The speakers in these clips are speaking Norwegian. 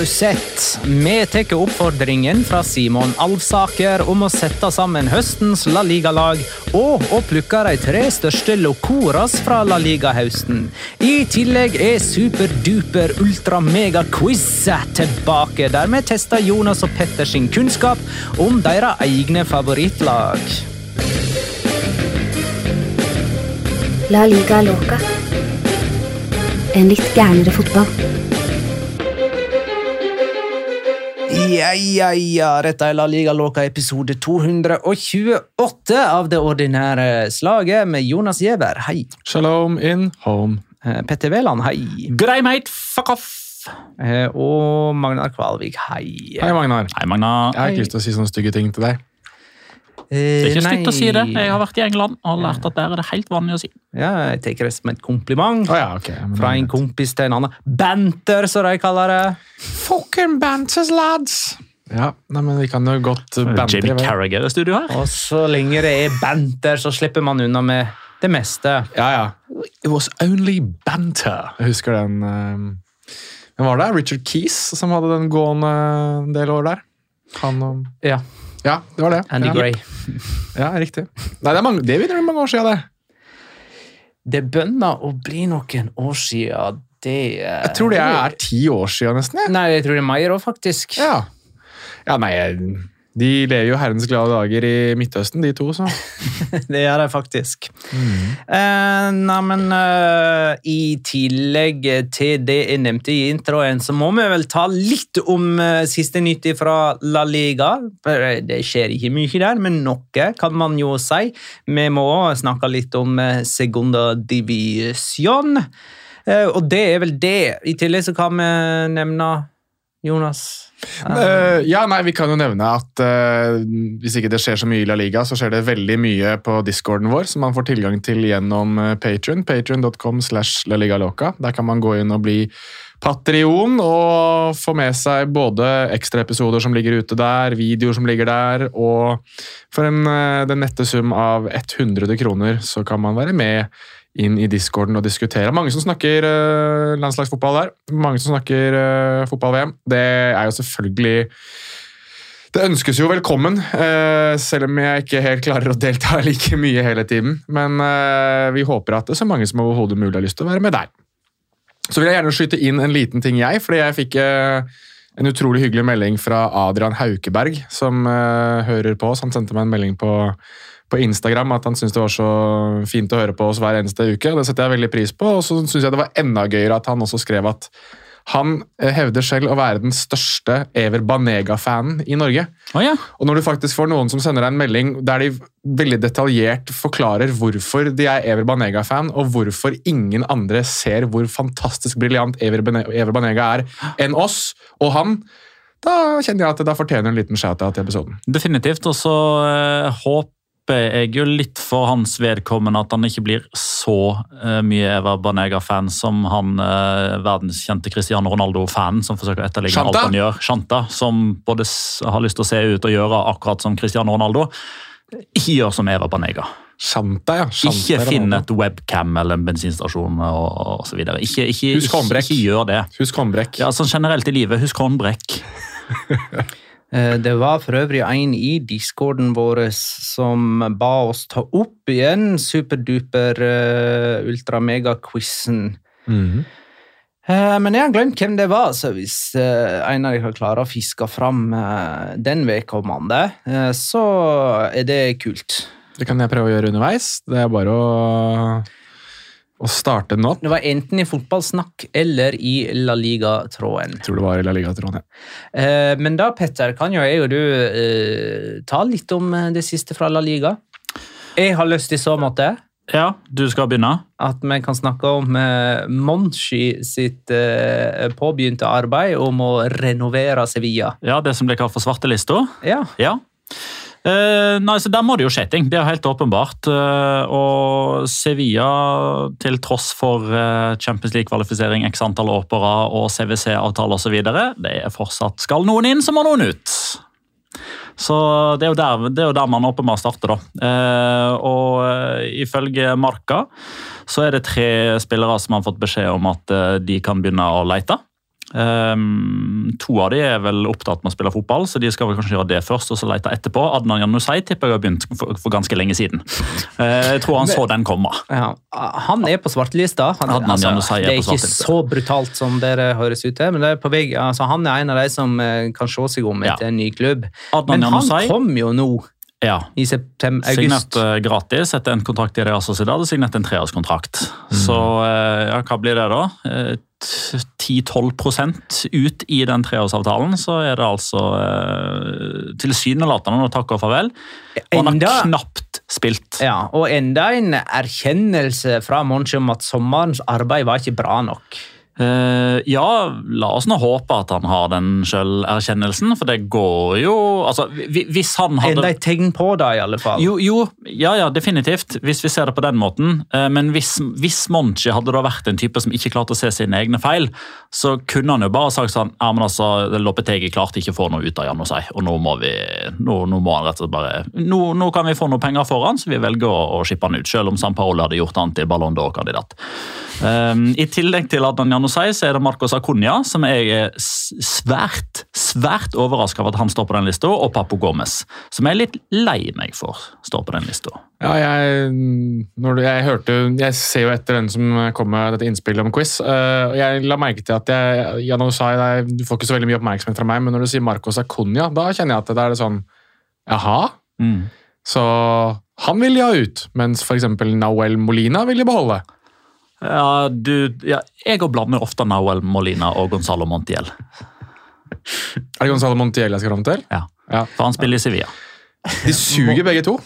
Du sett? Vi tar oppfordringen fra Simon Alvsaker om å sette sammen høstens La Liga-lag og å plukke de tre største locoras fra La Liga-høsten. I tillegg er superduper ultra-mega-quiz tilbake, der vi tester Jonas og Petters kunnskap om deres egne favorittlag. La liga loca. En litt gærnere fotball. Ja, ja, ja. Dette er La Liga Låka episode 228 av det ordinære slaget med Jonas Giæver. Hei. Shalom in home. Eh, Petter Wæland, hei. Grei, mate. Fuck off! Eh, Og Magnar Kvalvik, hei. Hei, Magnar. Hei, Magnar. Jeg har ikke lyst til å si sånne stygge ting til deg. Eh, Det er ikke slutt stygt å si det. Jeg har vært i England og lært at der er det helt vanlig å si. Ja, jeg tar det som et kompliment. oh, ja, okay. Fra en kompis til en annen. Banter, som de kaller det. Fucking banters, lads! Ja, nei, men vi kan jo godt banter. Jamie vel? Carragher i studio her. Og så lenge det er banter, så slipper man unna med det meste. Ja, ja. It was only banter. Jeg husker den eh, Hvem var det? Richard Keys som hadde den gående en del år der. Han og Ja, Ja, det var det. Andy ja. Gray. Ja, riktig. Nei, det, er mange, det begynner mange år siden, det. Det bønner å bli noen år siden. Det eh, Jeg tror det er ti år siden, nesten. jeg. Nei, jeg tror det er mer òg, faktisk. Ja. ja, nei jeg- De lever jo herrens glade dager i Midtøsten, de to. så. det gjør de faktisk. Eh, nei, men eh, i tillegg til det jeg nevnte i introen, så må vi vel ta litt om eh, siste nytt fra La Liga. Eh, Det skjer ikke mye der, men noe kan man jo si. Vi må snakke litt om eh, Segunda Division. Eh, og det er vel det. I tillegg så kan vi nevne Jonas. Eh, ja, nei, Vi kan jo nevne at uh, hvis ikke det skjer så mye i La Liga, så skjer det veldig mye på discorden vår, som man får tilgang til gjennom Patrion. Patrion.com slash La Liga Loca. Der kan man gå inn og bli Patrion og få med seg både ekstraepisoder som ligger ute der, videoer som ligger der, og for en, eh, den nette sum av 100 kroner så kan man være med inn i discorden og diskutere. Mange som snakker uh, landslagsfotball der. Mange som snakker uh, fotball-VM. Det er jo selvfølgelig Det ønskes jo velkommen, uh, selv om jeg ikke helt klarer å delta like mye hele tiden. Men vi håper at det er så mange som overhodet mulig har lyst til å være med der. Så vil jeg gjerne skyte inn en liten ting, jeg. Fordi jeg fikk, En utrolig hyggelig melding fra Adrian Haukeberg, som hører på oss. Han sendte meg en melding på, på Instagram at han syntes det var så fint å høre på oss hver eneste uke. og Det setter jeg veldig pris på. Og så syns jeg det var enda gøyere at han også skrev at han eh, hevder selv å være den største Ever Banega-fanen i Norge. Oh, ja. Og når du faktisk får noen som sender deg en melding der de veldig detaljert forklarer hvorfor de er Ever Banega-fan, og hvorfor ingen andre ser hvor fantastisk briljant Ever Ever Banega er enn oss og han, da kjenner jeg at det da fortjener en liten shout-out til episoden. Definitivt. Og så eh, håper jeg jo litt for hans vedkommende at han ikke blir så eh, mye Eva Banega-fan som han eh, verdenskjente Cristiano Ronaldo-fan som forsøker å etterligne Shanta? alt han gjør. Shanta, som både har lyst til å se ut og gjøre akkurat som Cristiano Ronaldo. Ikke gjør som Eva Banega. Shanta, ja. Shanta Ikke finn et webcam eller en bensinstasjon så. Ikke, ikke, Husk håndbrekk. ikke gjør det. Husk håndbrekk. Ja, sånn generelt i livet, husk håndbrekk. Eh, Det var for øvrig en i discorden vår som ba oss ta opp igjen superduper uh, ultra-mega-quizen. Mhm. Eh, Men jeg har glemt hvem det var, så hvis en av dere klarer å fiske fram eh, den vedkommende, så er det kult. Det kan jeg prøve å gjøre underveis. Det er bare å, å starte den opp. Det var enten i fotballsnakk eller i La Liga-tråden. Tror det var i La Liga-tråden, ja. Eh, Men da, Petter, kan jo jeg og du eh, ta litt om eh, det siste fra La Liga. Jeg har lyst i så måte Ja, du skal begynne. at vi kan snakke om eh, Monchi sitt eh, påbegynte arbeid om å renovere Sevilla. Ja, Det som ble kalt for svartelista. Ja, Ja. Eh, nei, så Der må det jo skje ting, det er helt åpenbart. Eh, og Sevilla, til tross for eh, Champions League-kvalifisering, x antall år på rad og CWC-avtale osv., det er fortsatt Skal noen inn, så må noen ut. Så det er jo der, er jo der man åpenbart starter, da. Eh, og eh, ifølge Marka så er det tre spillere som har fått beskjed om at eh, de kan begynne å lete. Um, to av de er vel opptatt med å spille fotball, så de skal vel kanskje gjøre det først og så lete etterpå. Adnan Janusai tipper jeg har begynt for, for ganske lenge siden. Uh, jeg tror han så den komme. ja. Han er på svartelista. Han, Adnan Januzaj er det er på ikke så brutalt som dere høres ut til, men det er på vei, altså, han er en av de som eh, kan se seg om Ja. etter en ny klubb. Adnan Men han kom jo nå ja, i september, signert august. eh, gratis etter en kontrakt i Real Sociedad og signert en treårskontrakt. Så eh, ja, hva blir det da? Eh, 10-12% ut i den treårsavtalen, så er det altså eh, tilsynelatende å takke og farvel. Og han har knapt spilt. Ja, og enda en erkjennelse fra Monchi om at sommerens arbeid var ikke bra nok. Eh, ja, la oss nå håpe at han har den selverkjennelsen, for det går jo altså, Hvis han hadde Enda et tegn på det, i alle fall. Jo, jo, ja, ja, definitivt, hvis vi ser det på den måten. Uh, Men hvis, hvis Monchi hadde da vært en type som ikke klarte å se sine egne feil, så kunne han jo bare sagt sånn ja, men altså, Lopetegi klarte ikke å få noe ut av Jan og nå må vi, nå, nå må han rett og slett bare nå, nå kan vi få noe penger for han, så vi velger å, å shippe han ut, selv om San Paolo hadde gjort han til Ballon d'Or-kandidat. Uh, I tillegg til Adnan si, så er det Marcos Acuña, som jeg er svært svært overraska over at han står på den lista, og Papo Gomez, som jeg er litt lei meg for står på den lista. Ja, jeg, når du, jeg hørte Jeg ser jo etter den som kom med dette innspillet om quiz. eh, og jeg la merke til at jeg, Jan Osai, nei, Du får ikke så veldig mye oppmerksomhet fra meg, men når du sier Marcos Acuña, da kjenner jeg at det er det sånn Jaha? Mm. Så han vil de ha ut, mens f.eks. Nahuel Molina vil de beholde. Ja, du, ja, jeg blander ofte Nahuel Molina og Gonzalo Montiel. Er det Gonzalo Montiel jeg skal fram til? Ja. Ja. For han spiller i Sevilla. De suger begge to.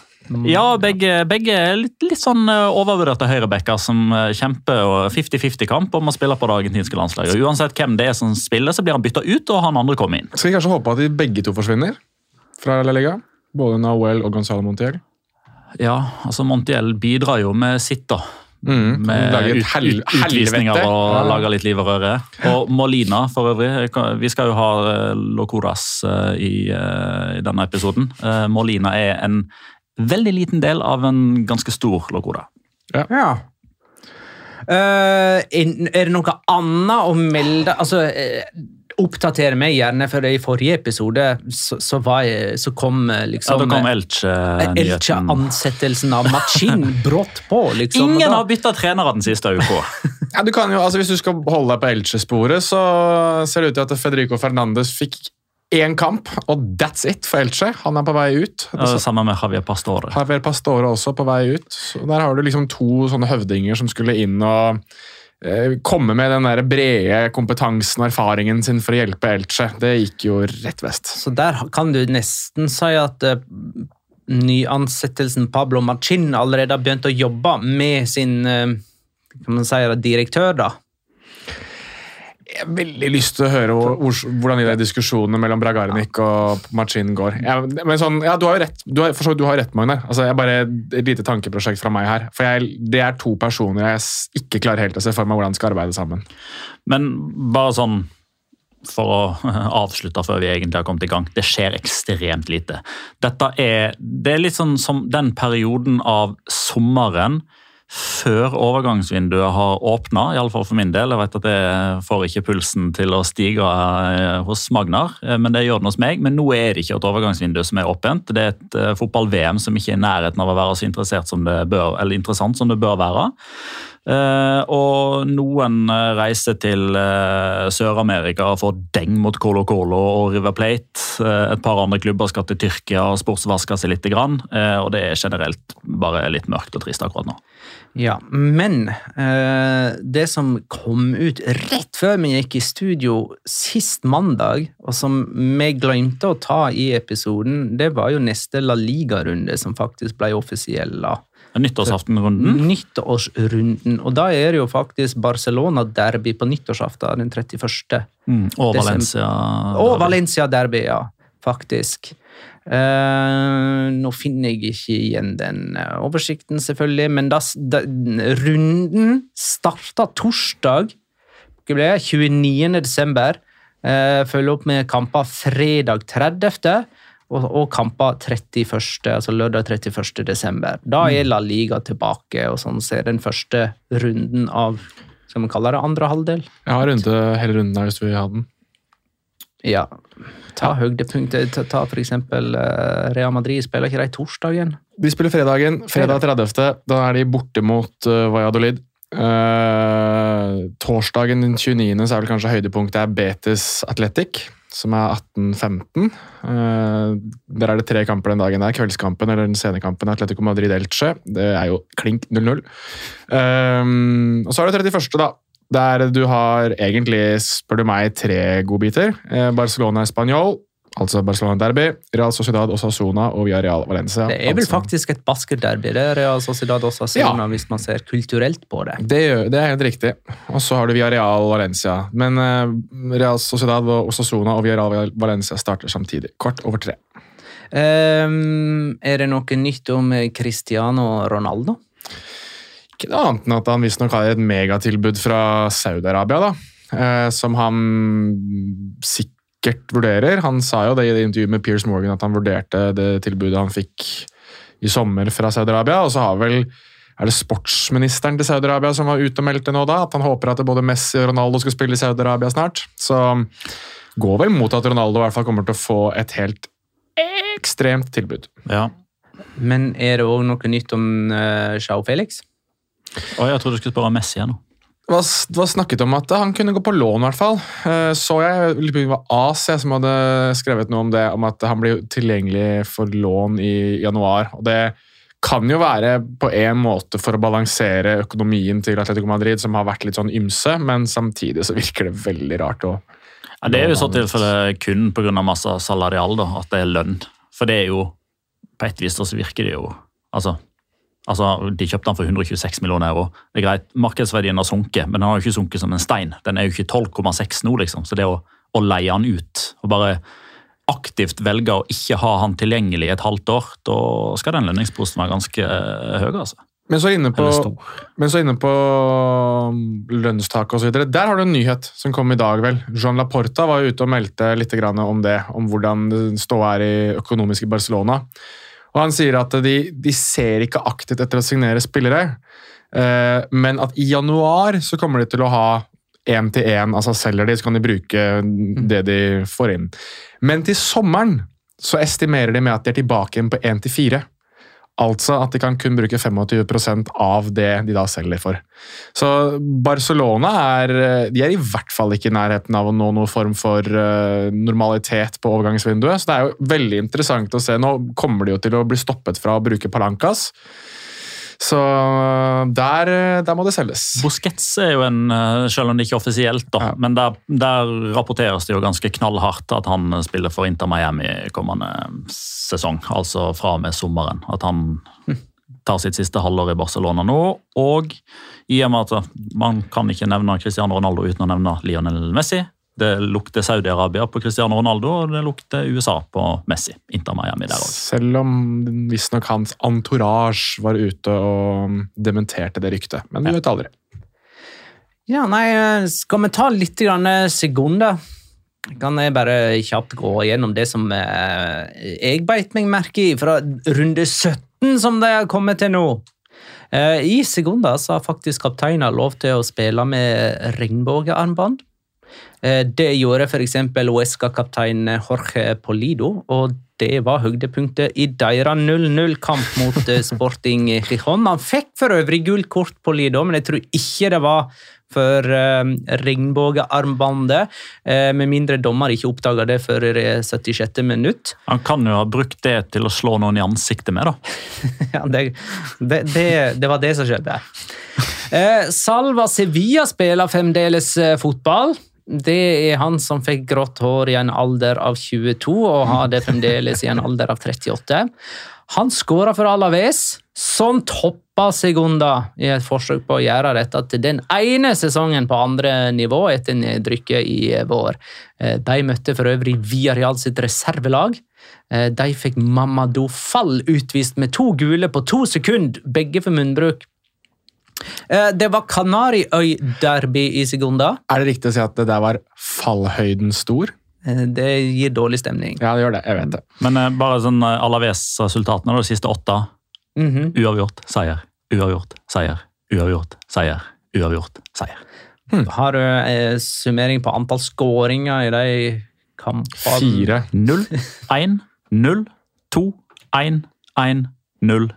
Ja, begge, begge er litt, litt sånn eh, overvurderte høyrebacker som eh, kjemper og 50-50-kamp om å spille på det argentinske landslaget. Uansett hvem det er som spiller, så blir han bytta ut, og han andre kommer inn. Skal vi kanskje håpe at de begge to forsvinner fra La Liga? Både Nahuel og Gonzalo Montiel. Ja, altså Montiel bidrar jo med sitt, da. Mm. Med ut, ut, utvisninger og Ja. lager litt liv og røre. Og Molina, for øvrig. Vi skal jo ha eh, Locoras eh, i, eh, i denne episoden. Molina er en veldig liten del av en ganske stor Locora. Ja. ja. er er det noe annet å melde Altså, eh, Oppdater meg gjerne, for i forrige episode så, så, var jeg, så kom liksom Ja, da kom eh, Elche-nyheten. Elche-ansettelsen av Machin brått på, liksom. Ingen da- har bytta trenere den siste uka. Ja, du kan jo, altså Hvis du skal holde deg på Elche-sporet, så ser det ut til at Federico Fernandes fikk én kamp, og that's it for Elche. Han er på vei ut. Ja, samme med Javier Pastore. Javier Pastore også på vei ut. Så der har du liksom to sånne høvdinger som skulle inn og eh, komme med den der brede kompetansen og erfaringen sin for å hjelpe Elche. Det gikk jo rett vest. Så der kan du nesten si at uh, nyansettelsen Pablo Machin allerede har begynt å jobbe med sin uh, kan man si, direktør, da. Jeg har veldig lyst til å høre hvor, hvor, hvordan de diskusjonene mellom Bragarnik og Machin går. Jeg, men sånn, ja, Du har jo rett, du har, så du har rett Magnar. Altså, jeg bare, et lite tankeprosjekt fra meg her. For jeg, Det er to personer jeg ikke klarer helt å se for meg hvordan de skal arbeide sammen. Men bare sånn for å avslutte før vi egentlig har kommet i gang. Det skjer ekstremt lite. Dette er, det er litt sånn som den perioden av sommeren før overgangsvinduet har åpna, iallfall for min del. Jeg vet at det får ikke pulsen til å stige eh, hos Magnar, eh, men det gjør den hos meg. Men nå er det ikke et overgangsvindu som er åpent. Det er et eh, fotball-VM som ikke er i nærheten av å være så interessant som det bør, som det bør være. Eh, og noen eh, reiser til eh, Sør-Amerika får deng mot Colo Colo og River Plate. Et par andre klubber skal til Tyrkia og sportsvaske seg litt. Og det er generelt bare litt mørkt og trist akkurat nå. Ja, men det som kom ut rett før vi gikk i studio sist mandag, og som vi glemte å ta i episoden, det var jo neste La Liga-runde som faktisk ble offisiell. da. Nyttårsaftenrunden. Nyttårsrunden. Og da er det jo faktisk Barcelona-derby på nyttårsaften den 31. Mm, og Valencia-derby. Og Valencia-derby, ja. Faktisk. Uh, nå finner jeg ikke igjen den eh, oversikten, selvfølgelig, men da, da, runden starta torsdag hva 29. desember. Eh, følger opp med kamper fredag 30. Og, og kamper 31., altså lørdag 31. desember. Da er La Liga tilbake, og sånn ser den første runden av skal man kalle det andre halvdel. Jeg har runde, hele runden her hvis du vil ha den. Ja, ta høydepunktet. Ta, ta for eksempel eh, Real Madrid. Spiller ikke de torsdagen? De spiller fredagen. Fredag 30. Da er de borte mot uh, Valladolid. Uh, torsdagen den 29. så er vel kanskje høydepunktet er Betis Athletic, som er 18-15. Eh, der er det tre kamper den dagen der. Kveldskampen eller den sene Atletico Madrid-Elche. Det er jo klink 0-0. Eh, og så er det 31., da. Der du har egentlig, spør du meg, tre godbiter. Eh, Barcelona Español, altså Barcelona Derby, Real Sociedad Osasuna og Villarreal Valencia. Det er vel altså. faktisk et basket-derby. Det er Real Sociedad også, Ja. hvis man ser kulturelt på det. Det, det er helt riktig. Og så har du Villarreal Valencia. Men uh, Real Sociedad og Osasuna og Villarreal Valencia starter samtidig. Kort over tre. Um, er det noe nytt om Cristiano Ronaldo? Ikke noe annet enn at han visstnok har et megatilbud fra Saudi-Arabia, da. Uh, som han sikkert vurderer. Han sa jo det i det intervjuet med Piers Morgan at han vurderte det tilbudet han fikk i sommer fra Saudi-Arabia. Og så har vel er det sportsministeren til Saudi-Arabia som var ute og meldte nå da, at han håper at både Messi og Ronaldo skal spille i Saudi-Arabia snart. Så går vel mot at Ronaldo i hvert fall kommer til å få et helt ekstremt tilbud. Ja. Men er det òg noe nytt om uh, Jao Felix? Å, jeg trodde du skulle spørre om Messi igjen nå. Det var, det var snakket om at han kunne gå på lån, i hvert fall. Eh, Så jeg det var AS jeg, som hadde skrevet noe om det, om at han blir tilgjengelig for lån i januar. Og det kan jo være på en måte for å balansere økonomien til Atletico Madrid, som har vært litt sånn ymse, men samtidig så virker det veldig rart å Ja, det er jo i så tilfelle kun pga. masse salarial, da, at det er lønn. For det er jo På et vis da så virker det jo Altså, altså de kjøpte den for 126 millioner euro. Det er greit, Markedsverdien har sunket, men den har jo ikke sunket som en stein. Den er jo ikke 12,6 nå, liksom. Så det å, å leie han ut og bare aktivt velge å ikke ha han tilgjengelig i et halvt år, da skal den lønningsposten være ganske eh, høy. altså. Men så inne på, men så inne på um, lønnstak og så videre. Der har du en nyhet som kom i dag, vel. Jean Laporta var jo ute og meldte litt om det, om hvordan ståa er i økonomisk i Barcelona. Og Han sier at de, de ser ikke aktivt etter å signere spillere, eh, men at i januar så kommer de til å ha én til én, altså selger de, så kan de bruke det de får inn. Men til sommeren så estimerer de med at de er tilbake igjen på én til fire. Altså at de kan kun bruke 25% av det de da selger for. Så Barcelona er, de er i hvert fall ikke i nærheten av å nå noen form for uh, normalitet på overgangsvinduet. Så det er jo veldig interessant å se. Nå kommer de jo til å bli stoppet fra å bruke Palancas. Så der, der, må det selges. Busquets er jo en, eh, selv om det ikke er offisielt, da, ja. men der, der, rapporteres det jo ganske knallhardt at han spiller for Inter Miami kommende sesong. Altså fra og med sommeren. At han tar sitt siste halvår i Barcelona nå. Og i og med at man kan ikke nevne Cristiano Ronaldo uten å nevne Lionel Messi, det lukter Saudi-Arabia på Cristiano Ronaldo, og det lukter USA på Messi. Inter Miami der også. Selv om visstnok hans entourage var ute og dementerte det ryktet. Men du ja. vet aldri. Ja, nei, skal vi ta litt sekunder? Kan jeg bare kjapt gå gjennom det som eh, jeg beit meg merke i fra runde 17, som de har kommet til nå? Eh, I sekunder så har faktisk kapteinen lov til å spille med regnbuearmbånd. Eh, det gjorde f.eks. Uesca-kaptein Jorge Polido, og det var høydepunktet i deres 0-0-kamp mot eh, Sporting Gijon. Han fikk for øvrig gult kort, Polido, men jeg tror ikke det var for uh, regnbuearmbåndet, uh, med mindre dommer ikke oppdaga det før 76. minutt. Han kan jo ha brukt det til å slå noen i ansiktet med, da. ja, det, det, det, det, var det som skjedde. Uh, Salva Sevilla spiller fremdeles fotball. Det er han som fikk grått hår i en alder av 22 og har det fremdeles i en alder av 38. Han skåra for Alaves, som toppa Segunda i et forsøk på å gjøre dette til den ene sesongen på andre nivå etter nedrykket i vår. Eh, de møtte for øvrig Villarreal sitt reservelag. Eh, de fikk Mamadou Fall utvist med to gule på to sekunder, begge for munnbruk. Eh, det var Kanariøy-derby i Segunda. Er det riktig å si at det der var fallhøyden stor? Eh, det gir dårlig stemning. Ja, det gjør det. Jeg vet det. Men uh, bare sånn Alaves-resultatene, de siste åtte. Mm -hmm. Uavgjort, seier. Uavgjort, seier. Uavgjort, seier. Uavgjort, seier. Hmm. Har du eh, summering på antall skåringer i de kampene? Fire. Null, én, null, to, én, én, null,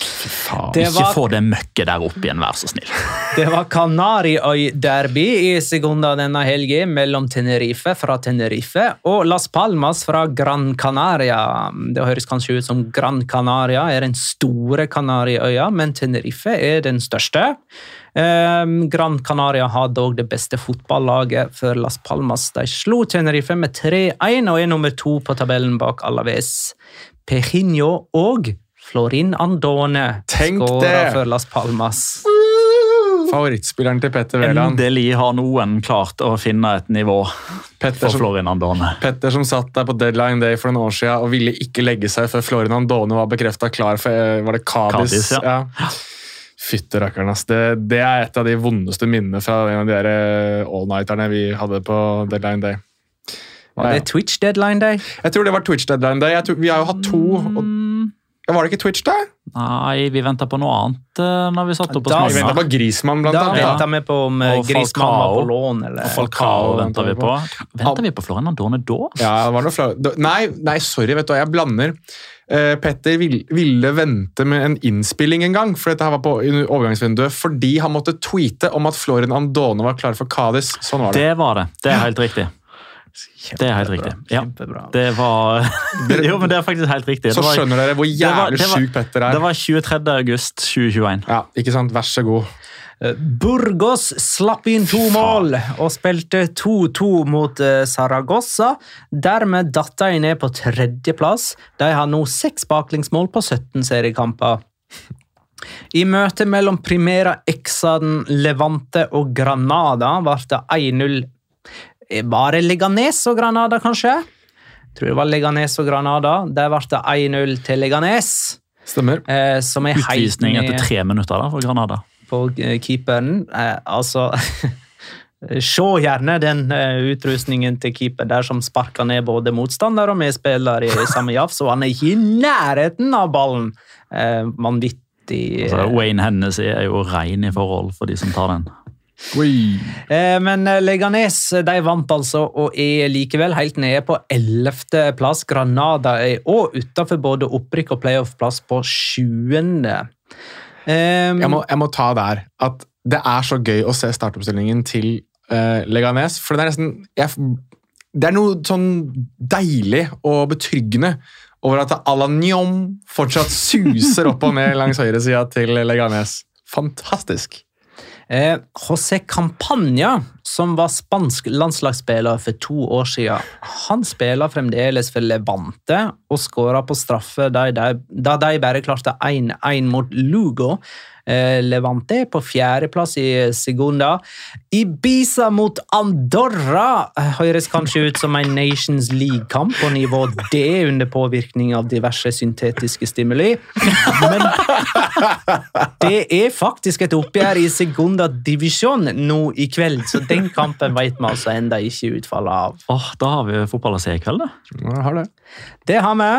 Faen, var, ikke få det møkket der opp igjen, vær så snill. Det var Kanariøy-derby i Segunda denne helgen mellom Tenerife fra Tenerife og Las Palmas fra Gran Canaria. Det høres kanskje ut som Gran Canaria er den store Kanariøya, men Tenerife er den største. Um, Gran Canaria har dog det beste fotballaget for Las Palmas. De slo Tenerife med 3-1 og er nummer to på tabellen bak Alaves. Pejinho og Florin Andone skåra for Las Palmas. Favorittspilleren til Petter Wæland. Endelig har noen klart å finne et nivå Petter for Florin Andone. Petter som satt der på deadline day for noen år siden og ville ikke legge seg før Florin Andone var bekrefta klar for eh, var det Cádiz. Cádiz ja. ja. Fytte rakkeren, ass. Det, det, er et av de vondeste minnene fra en av de eh, all-nighterne vi hadde på deadline day. Var det Twitch deadline day? Jeg tror det var Twitch deadline day. Tror, vi har jo hatt to. Og var det ikke Twitch, da? Nei, vi venta på noe annet uh, når vi satt opp på Vi venta på Grismann, blant annet. Da venta vi på om uh, Grismann var på lån. Eller? Og Falcao venta vi på. Venta vi på Florian Andorne da? Ja, det var noe nei, nei, sorry, vet du hva, jeg blander. Uh, Petter ville, ville vente med en innspilling en gang, for dette her var på overgangsvinduet, fordi han måtte tweete om at Florian Andone var klar for Cádiz. Sånn var det. Det var det. Det er helt riktig. Kjempebra. Det er helt riktig. Ja, det var Jo, men det er faktisk helt riktig. Så skjønner dere hvor jævlig sjuk Petter er. Det var 23. august 2021. Ja, ikke sant? Vær så god. Eh, Burgos slapp inn to mål og spilte 2-2 mot eh, Saragossa. Dermed datt de ned på tredjeplass. De har nå seks baklengsmål på 17 seriekamper. I møtet mellom Primera Exaden, Levante og Granada ble det 1-0 var det Leganes og Granada, kanskje? Jeg tror det var Leganes og Granada. Der ble det 1-0 til Leganes. Stemmer. Eh, som er Utvisning etter tre minutter da, for Granada. På eh, keeperen. Eh, altså Se gjerne den uh, utrustningen til keeper der som sparker ned både motstander og medspiller i samme jafs, og han er ikke i nærheten av ballen! Uh, vanvittig altså, Wayne Hennessy er jo rein i forhold for de som tar den. Eh, Men eh, Leganes de vant altså og er likevel helt nede på 11. plass. Granada er òg utenfor både opprykk og playoff-plass på 7. Eh, Jeg må, jeg må ta der at det er så gøy å se startoppstillingen til eh, Leganes. For det er nesten jeg, Det er noe sånn deilig og betryggende over at Alanyom fortsatt suser opp og ned langs høyresida til Leganes. Fantastisk. Eh, José Campagna, som var spansk landslagsspiller for to år siden, han spiller fremdeles for Levante og skåra på straffe da de, de bare klarte 1-1 mot Lugo. Eh, Levante på fjerdeplass i Segunda. Ibiza mot Andorra eh, høres kanskje ut som en Nations League-kamp på nivå D under påvirkning av diverse syntetiske stimuli. Men det er faktisk et oppgjør i Segunda Divisjon nå i kveld, så den kampen vet vi altså enda ikke utfallet av. Oh, da har vi fotball å se i kveld, da. Ja, har det. Det har vi.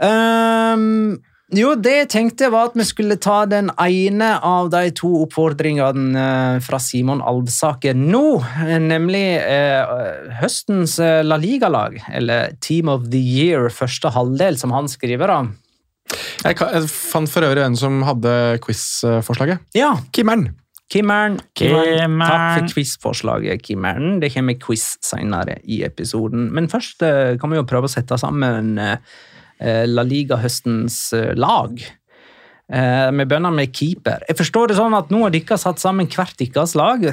Ehm, jo, det jeg tenkte var at vi skulle ta den ene av de to oppfordringene eh, fra Simon Alvsaker nå, eh, nemlig eh, høstens eh, La Liga-lag, eller Team of the Year første halvdel, som han skriver om. Jeg, kan, jeg fant for øvrig en som hadde quiz-forslaget. Ja, Kimmeren. Kimmern. Kimmeren. Takk for quiz-forslaget, Kimmeren. Det kommer quiz senere i episoden. Men først eh, kan vi jo prøve å sette sammen La Liga-høstens eh, lag. Eh, Vi begynner med keeper. Jeg forstår det sånn at nå har dere satt sammen hvert deres lag.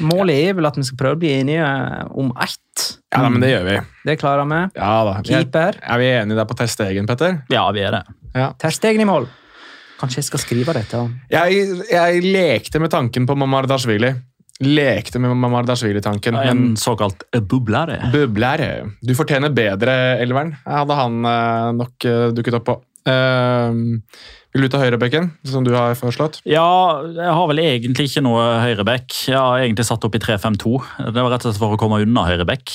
Målet er vel at vi skal prøve å bli enige om ett. Ja, da, men det gjør vi. Det klarer vi. Ja da. Keeper. er vi enige der på testegen, Petter? Ja, vi er det. Ja. Terstegen i mål. Kanskje jeg skal skrive dette? Jeg, jeg lekte med tanken på Mamardashvili. Lekte med Mamardashvili-tanken, men En såkalt bublere. Bubler. Du fortjener bedre, Elveren. Hadde han eh, nok eh, dukket opp på. Uh, vil du ta høyrebekken, som du har foreslått? Ja, jeg har vel egentlig ikke noe høyrebekk. Jeg har egentlig satt opp i 3-5-2. Det var rett og slett for å komme unna høyreback.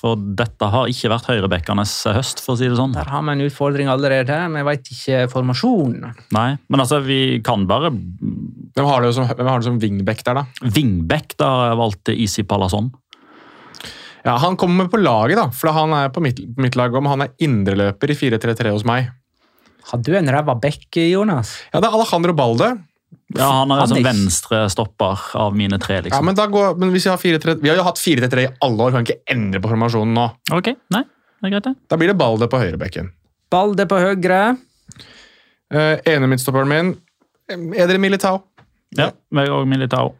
For dette har ikke vært høyrebekkenes høst, for å si det sånn. Der har vi en utfordring allerede. Vi vet ikke formasjonen. Nei, men altså, vi kan bare Hvem har du som, som wingback der, da? Wingback, da har jeg valgt Easy Palazon. Ja, Han kommer på laget, da, for han er på mitt, mitt lag. Om han er indreløper i 4-3-3 hos meg. Hadde du en ræva bekk, Jonas? Ja, det er Alejandro Balde. Ja, Han er en som er- venstre stopper av mine tre, liksom. Ja, men da går, men hvis Vi har 4-3 Vi har jo hatt 4-3-3 i alle år, kan ikke endre på formasjonen nå. Ok, nei, det er greit, det. Da blir det Balde på høyrebekken. Balde på høyre. Eh, ene midtstopperen min, Er dere Militao. Ja, meg òg Militao.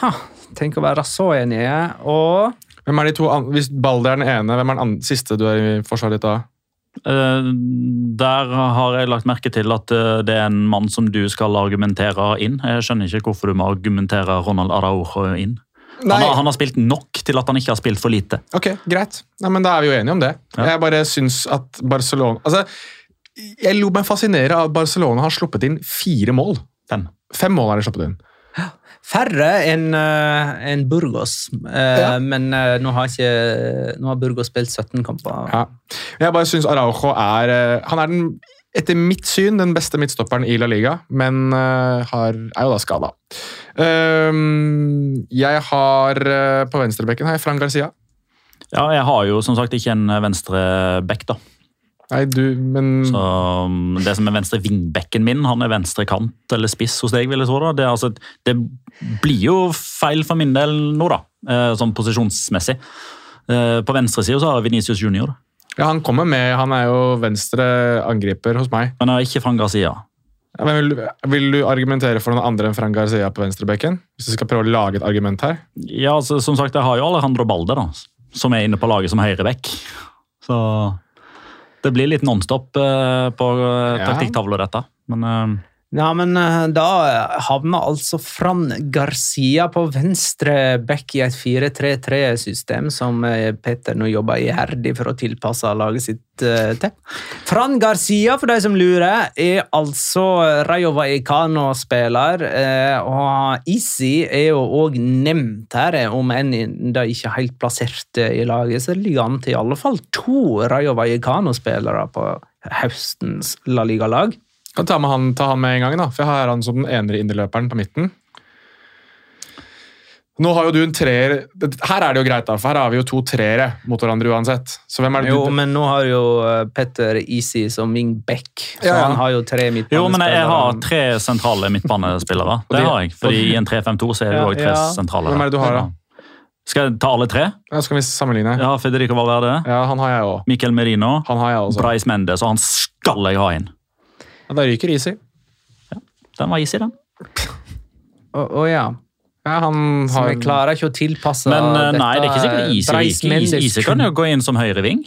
Ha, tenk å være så enige. Og Hvem er de to an Hvis Balde er den ene, hvem er den an siste du er i forsvaret ditt da? Eh, der har jeg lagt merke til at eh, det er en mann som du skal argumentere inn. Jeg skjønner ikke hvorfor du må argumentere Ronald Araujo inn. Han har, han har spilt nok til at han ikke har spilt for lite. ok, greit. Nei, men Da er vi jo enige om det. Ja. Jeg bare syns at Barcelona altså, Jeg lot meg fascinere av at Barcelona har sluppet inn fire mål. Fem. Fem mål har de sluppet inn. Færre enn eh, enn Burgos. Eh, Ja. Men eh, nå, har ikke, nå har Burgos spilt 17 kamper. Ja. Jeg bare syns Araujo er Han er den, etter mitt syn den beste midtstopperen i La Liga, men har, er jo da skada. jeg har På venstrebekken har jeg Fran Garcia. Ja, jeg har jo som sagt ikke en venstrebekk da. Nei, du, men Så Det som er venstre vingbekken min, han er venstre kant eller spiss hos deg. vil jeg tro da. Det, altså, det blir jo feil for min del nå, da, eh, sånn posisjonsmessig. Eh, På venstre side så har Venicius Junior, ja, han kommer med. Han er jo venstre angriper hos meg. men han er ikke Frank Garcia. Ja, men vil, vil du argumentere for noen andre enn Fran Garcia på venstrebekken? Hvis du skal prøve å lage et argument her? Ja, altså, som sagt, jeg har jo Alejandro Balde, da, som er inne på laget som høyrebekk. Så det blir litt nonstop eh, på eh, Ja. taktikktavla, dette. Men eh, Ja, men eh, da havner altså Fran Garcia på venstre back i et 4-3-3-system som eh, Petter nå jobber iherdig for å tilpasse laget sitt eh, til. Fran Garcia, for de som lurer, er altså Rayo Vallecano-spiller. Og Easy er jo òg nevnt her, om enn de ikke helt plassert i laget. Så det ligger an til i alle fall to Rayo Vallecano-spillere på høstens La Liga-lag. Kan ta med han, ta han med en gang, da, for jeg har han som den enere indreløperen på midten. Nå har jo du en treer Her er det jo greit, da, for her har vi jo to treere mot hverandre uansett. Så hvem er det Jo, du men nå har jo eh, Petter Easy som wingback, så Ja, han har jo tre midtbanespillere. Jo, men jeg har tre sentrale midtbanespillere. Det har jeg. Fordi i en 3-5-2 så er det jo også tre Ja, ja. sentrale. Hvem er det du har, da? Skal jeg ta alle tre? Ja, skal vi sammenligne. Ja, Federico Valverde, Ja, han har jeg òg. Miquel Merino, Han har jeg også. Brais Mendes, og han skal jeg ha inn. Ja, da ryker Easy. Den var easy, den. Å ja. Ja, han har vi klarer ikke å tilpasse Men eh, dette, nei, det er ikke sikkert Easy ryker. Easy, kan jo gå inn som høyreving.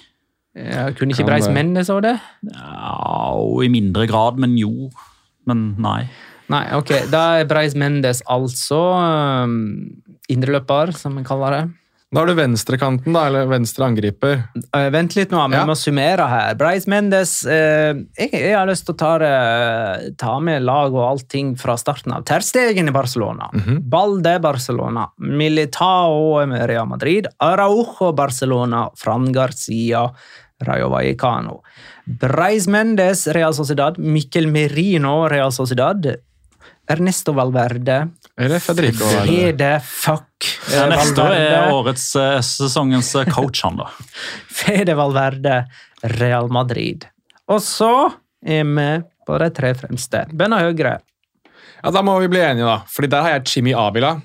Ja, kunne ikke Breis. Mendes òg det? Ja, og I mindre grad, men jo. Men nei. Nei, ok. Da er Breis Mendes altså um, indreløper, som vi kaller det. Da har du venstrekanten, da, eller venstre angriper. Uh, vent litt nå, vi Ja. må summere her. Breis Mendes uh, jeg, jeg har lyst til å ta, det, ta med lag og allting fra starten av. Terstegen i Barcelona. Balde Barcelona. Militao Real Madrid. Araujo Barcelona. Fran Garcia Rayo Vallecano. Breis Mendes Real Sociedad. Mikkel Merino Real Sociedad. Ernesto Valverde. Eller Federico. Fede fuck Ja, neste år er årets eh, sesongens eh, coach, han, da. Fede Valverde, Real Madrid. Og så er vi på de tre fremste. Bønna høyre. Ja, Da må vi bli enige, da. Fordi der har jeg Chimi Avila.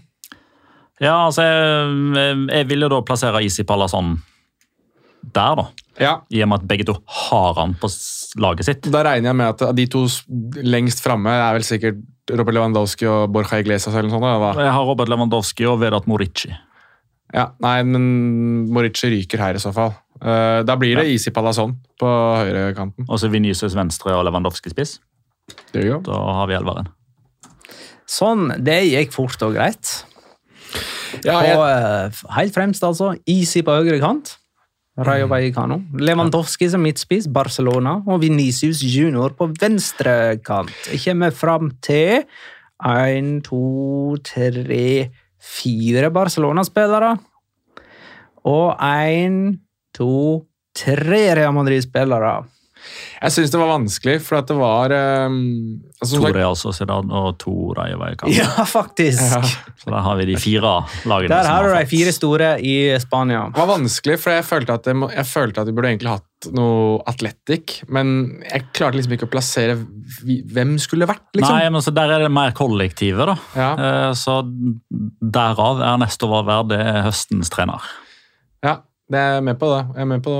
Ja, altså, jeg, jeg ville da plassere Isi Palazon der, da. Ja, I og med at begge to har han på laget sitt. Da regner jeg med at de to lengst framme er vel sikkert Robert Lewandowski og Borja Iglesias eller noe sånt. da. Jeg har Robert Lewandowski og Vedat Morici. Ja, nei, men Morici ryker her i så fall. Uh, da blir det Isi Palazón på høyrekanten. Og så Vinicius venstre og Lewandowski spiss. Det gjør. Da har vi elveren. Sånn, det gikk fort og greit. Ja, På, jeg, eh, helt fremst, altså. Easy på høyre kant. Rayo Vallecano. Lewandowski som midtspiss, Barcelona. Og Venicius Junior på venstre kant. Jeg kommer fram til én, to, tre, fire Barcelona-spillere. Og én, to, tre Real Madrid-spillere. Jeg syns det var vanskelig, for at det var um, altså, To Real Sociedad og to Rayo Vallecano. Ja, faktisk! Så der har vi de fire lagene. Der har du de fire store i Spania. Det var vanskelig, for jeg følte at, jeg, må, jeg følte at vi burde egentlig hatt noe Atletic, men jeg klarte liksom ikke å plassere hvem skulle vært, liksom. Nei, men så Der er det mer kollektivet, da. Ja. Eh, Så derav er neste år verdt høstens trener. Det er jeg med på det. Jeg er med på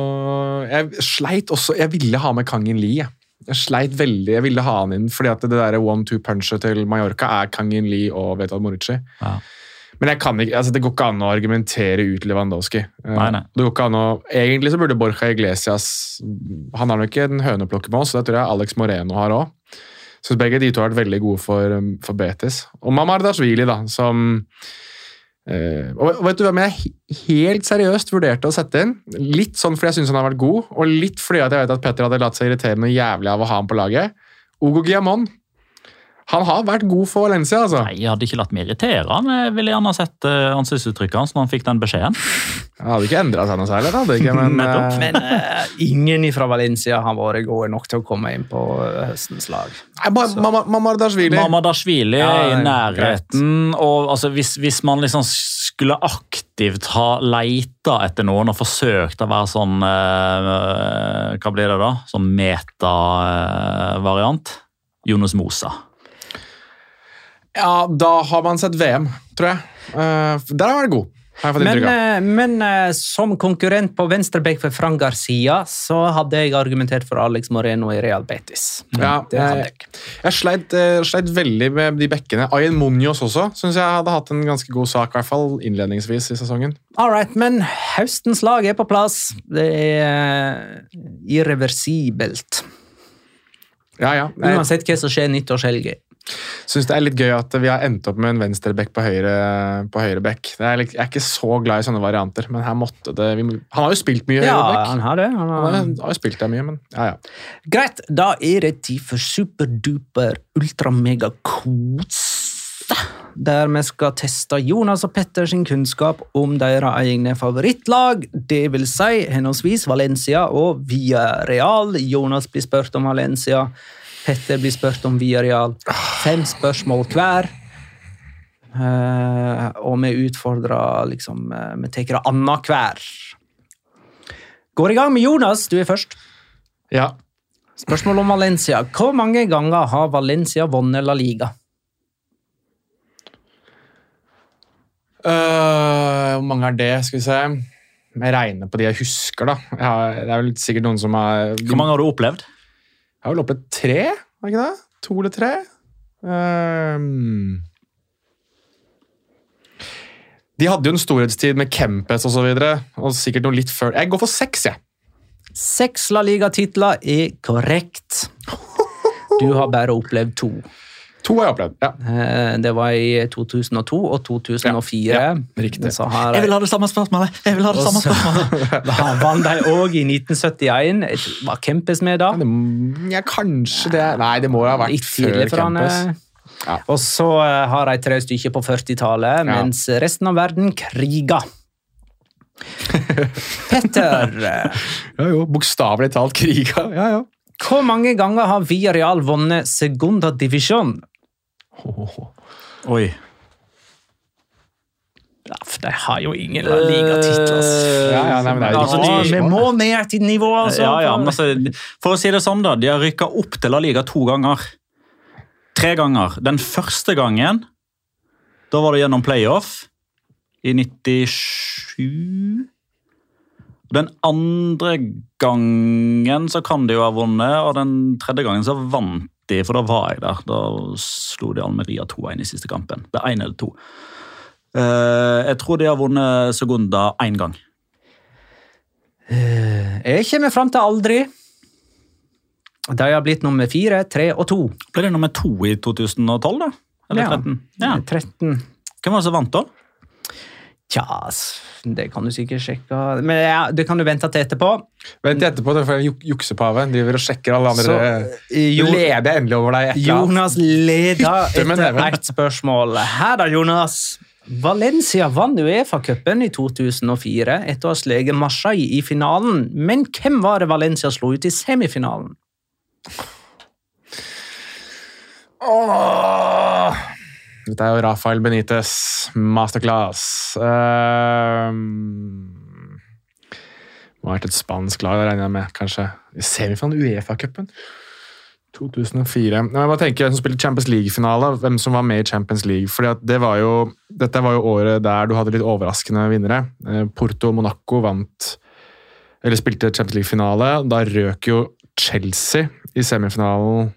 Jeg sleit også Jeg ville ha med Kangin Lee. Jeg. sleit veldig. Jeg ville ha han inn fordi at det der one-two-punchet til Mallorca er Kangin Lee og Vetal Morici. Ja. Men jeg kan ikke, altså det går ikke an å argumentere ut Lewandowski. Eh, Nei, nei. Det går ikke an å, egentlig så burde Borja Iglesias Han har nok ikke en høneplukke med oss, det tror jeg Alex Moreno har òg. Syns begge de to har vært veldig gode for, um, for Betis. Og Mamardashvili, da, som og vet du hvem jeg helt seriøst vurderte å sette inn? Litt sånn fordi jeg syns han har vært god, og litt fordi at jeg vet at Petter hadde latt seg irritere noe jævlig av å ha ham på laget. Ogo Giamon. Han har vært god for Valencia, altså. Nei, Jeg hadde ikke latt meg irritere han. Jeg ville gjerne sett uh, ansiktsuttrykket hans når han fikk den beskjeden. Han hadde ikke endra seg noe særlig, hadde ikke, men eh, Men uh, ingen fra Valencia har vært gode nok til å komme inn på høstens lag. Nei, Ma- Ma- Mamardashvili Mamadashvili Ja, er i greit. nærheten. og altså, hvis, hvis man liksom skulle aktivt ha leita etter noen og forsøkt å være sånn eh, Hva blir det da? Sånn meta-variant. Jonas Mosa. Ja, da har man sett VM, tror jeg. Eh, der har han vært god. Men, eh, men eh, som konkurrent på venstreback for Fran Garcia, så hadde jeg argumentert for Alex Moreno i Real Betis. Ja, jeg, jeg. sleit, sleit veldig med de bekkene. Ayen Munoz også syns jeg hadde hatt en ganske god sak, i hvert fall innledningsvis i sesongen. All right, men høstens lag er på plass. Det er irreversibelt. Ja, ja. Jeg Uansett hva som skjer nyttårshelga. Syns det er litt gøy at vi har endt opp med en venstreback på høyre, på høyre. Er Jeg er ikke så glad i sånne varianter, men her måtte det må- Han har jo spilt mye Ja, høyre bekk. han har det. Han har... han har jo spilt det mye, men ja, ja. Greit, da er det tid for superduper ultramegakos. Der vi skal teste Jonas og Petter sin kunnskap om deres egne favorittlag, det vil si henholdsvis Valencia og Villarreal. Jonas blir spurt om Valencia, Petter blir spurt om Viareal. Fem spørsmål hver. Uh, og vi utfordrer liksom uh, Vi tar det annenhver. Går i gang med Jonas, du er først. Ja. Spørsmål om Valencia. Hvor mange ganger har Valencia vunnet La Liga? Uh, Hvor mange er det, skal vi se. Jeg regner på de jeg husker, da. Jeg har, det er vel sikkert noen som har Hvor mange har du opplevd? Jeg har vel opplevd tre, var det ikke det? To eller tre? Um, de hadde jo en storhetstid med Kempes og så videre, og sikkert noe litt før. Jeg går for seks, jeg. Seks La Liga-titler er korrekt. Du har bare opplevd to. To har jeg opplevd. ja. Eh, Det var i 2002 og 2004. Ja, ja, riktig. Så har Jeg vil ha det samme spørsmålet! Jeg vil ha det samme spørsmålet. Da vant de òg i 1971. Jeg tror- Var Kempes med da? Ja, det, ja, kanskje det Nei, det må ha vært Litt før han. Eh. Ja. Og så eh, har de tre stykker på 40-tallet, Ja. mens resten av verden kriger. Petter, Ja, jo, Bokstavelig talt kriger. Ja, ja. hvor mange ganger har Villarreal vunnet Segunda Divisjon? Oi. Ja, for de har jo ingen La Liga-titler. Ja, ja, nei, men det er jo Altså, de- vi må ned til nivå, altså. Ja, ja, men altså, for å si det sånn, da. De har rykka opp til La Liga to ganger. Tre ganger. Den første gangen, da var det gjennom playoff i 97. Den andre gangen så kan de jo ha vunnet, og den tredje gangen så vant de, for da var jeg der. Da slo de Almeria 2-1 i siste kampen. Det er én eller to. Eh, jeg tror de har vunnet Segunda én gang. Jeg kommer fram til aldri. De har blitt nummer fire, tre og to. Ble det nummer to i 2012, da? Eller Ja. 13? Ja. 13. Hvem var det som vant, da? Tja, det kan du sikkert sjekke. Men ja, det kan du vente til etterpå. Vent etterpå, det får en juksepave juksepave. Driver og sjekker alle andre. Så, eh, Jo- leder endelig over deg. i et eller annet. Jonas leder etter ett spørsmål. Her da, Jonas. Valencia vant Uefa-cupen i 2004 etter å ha sleget Marseille i finalen. Men hvem var det Valencia slo ut i semifinalen? Åh! Dette er jo Rafael Benitez, masterclass. Um, må ha vært et spansk lag, regner jeg med. kanskje. I Semifinalen Uefa-cupen. 2004. Nei, Jeg bare tenker hvem som spilte Champions League-finale, hvem som var med i Champions League. fordi det var jo, Dette var jo året der du hadde litt overraskende vinnere. Eh, Porto og Monaco vant eller spilte Champions League-finale. Da røk jo Chelsea i semifinalen.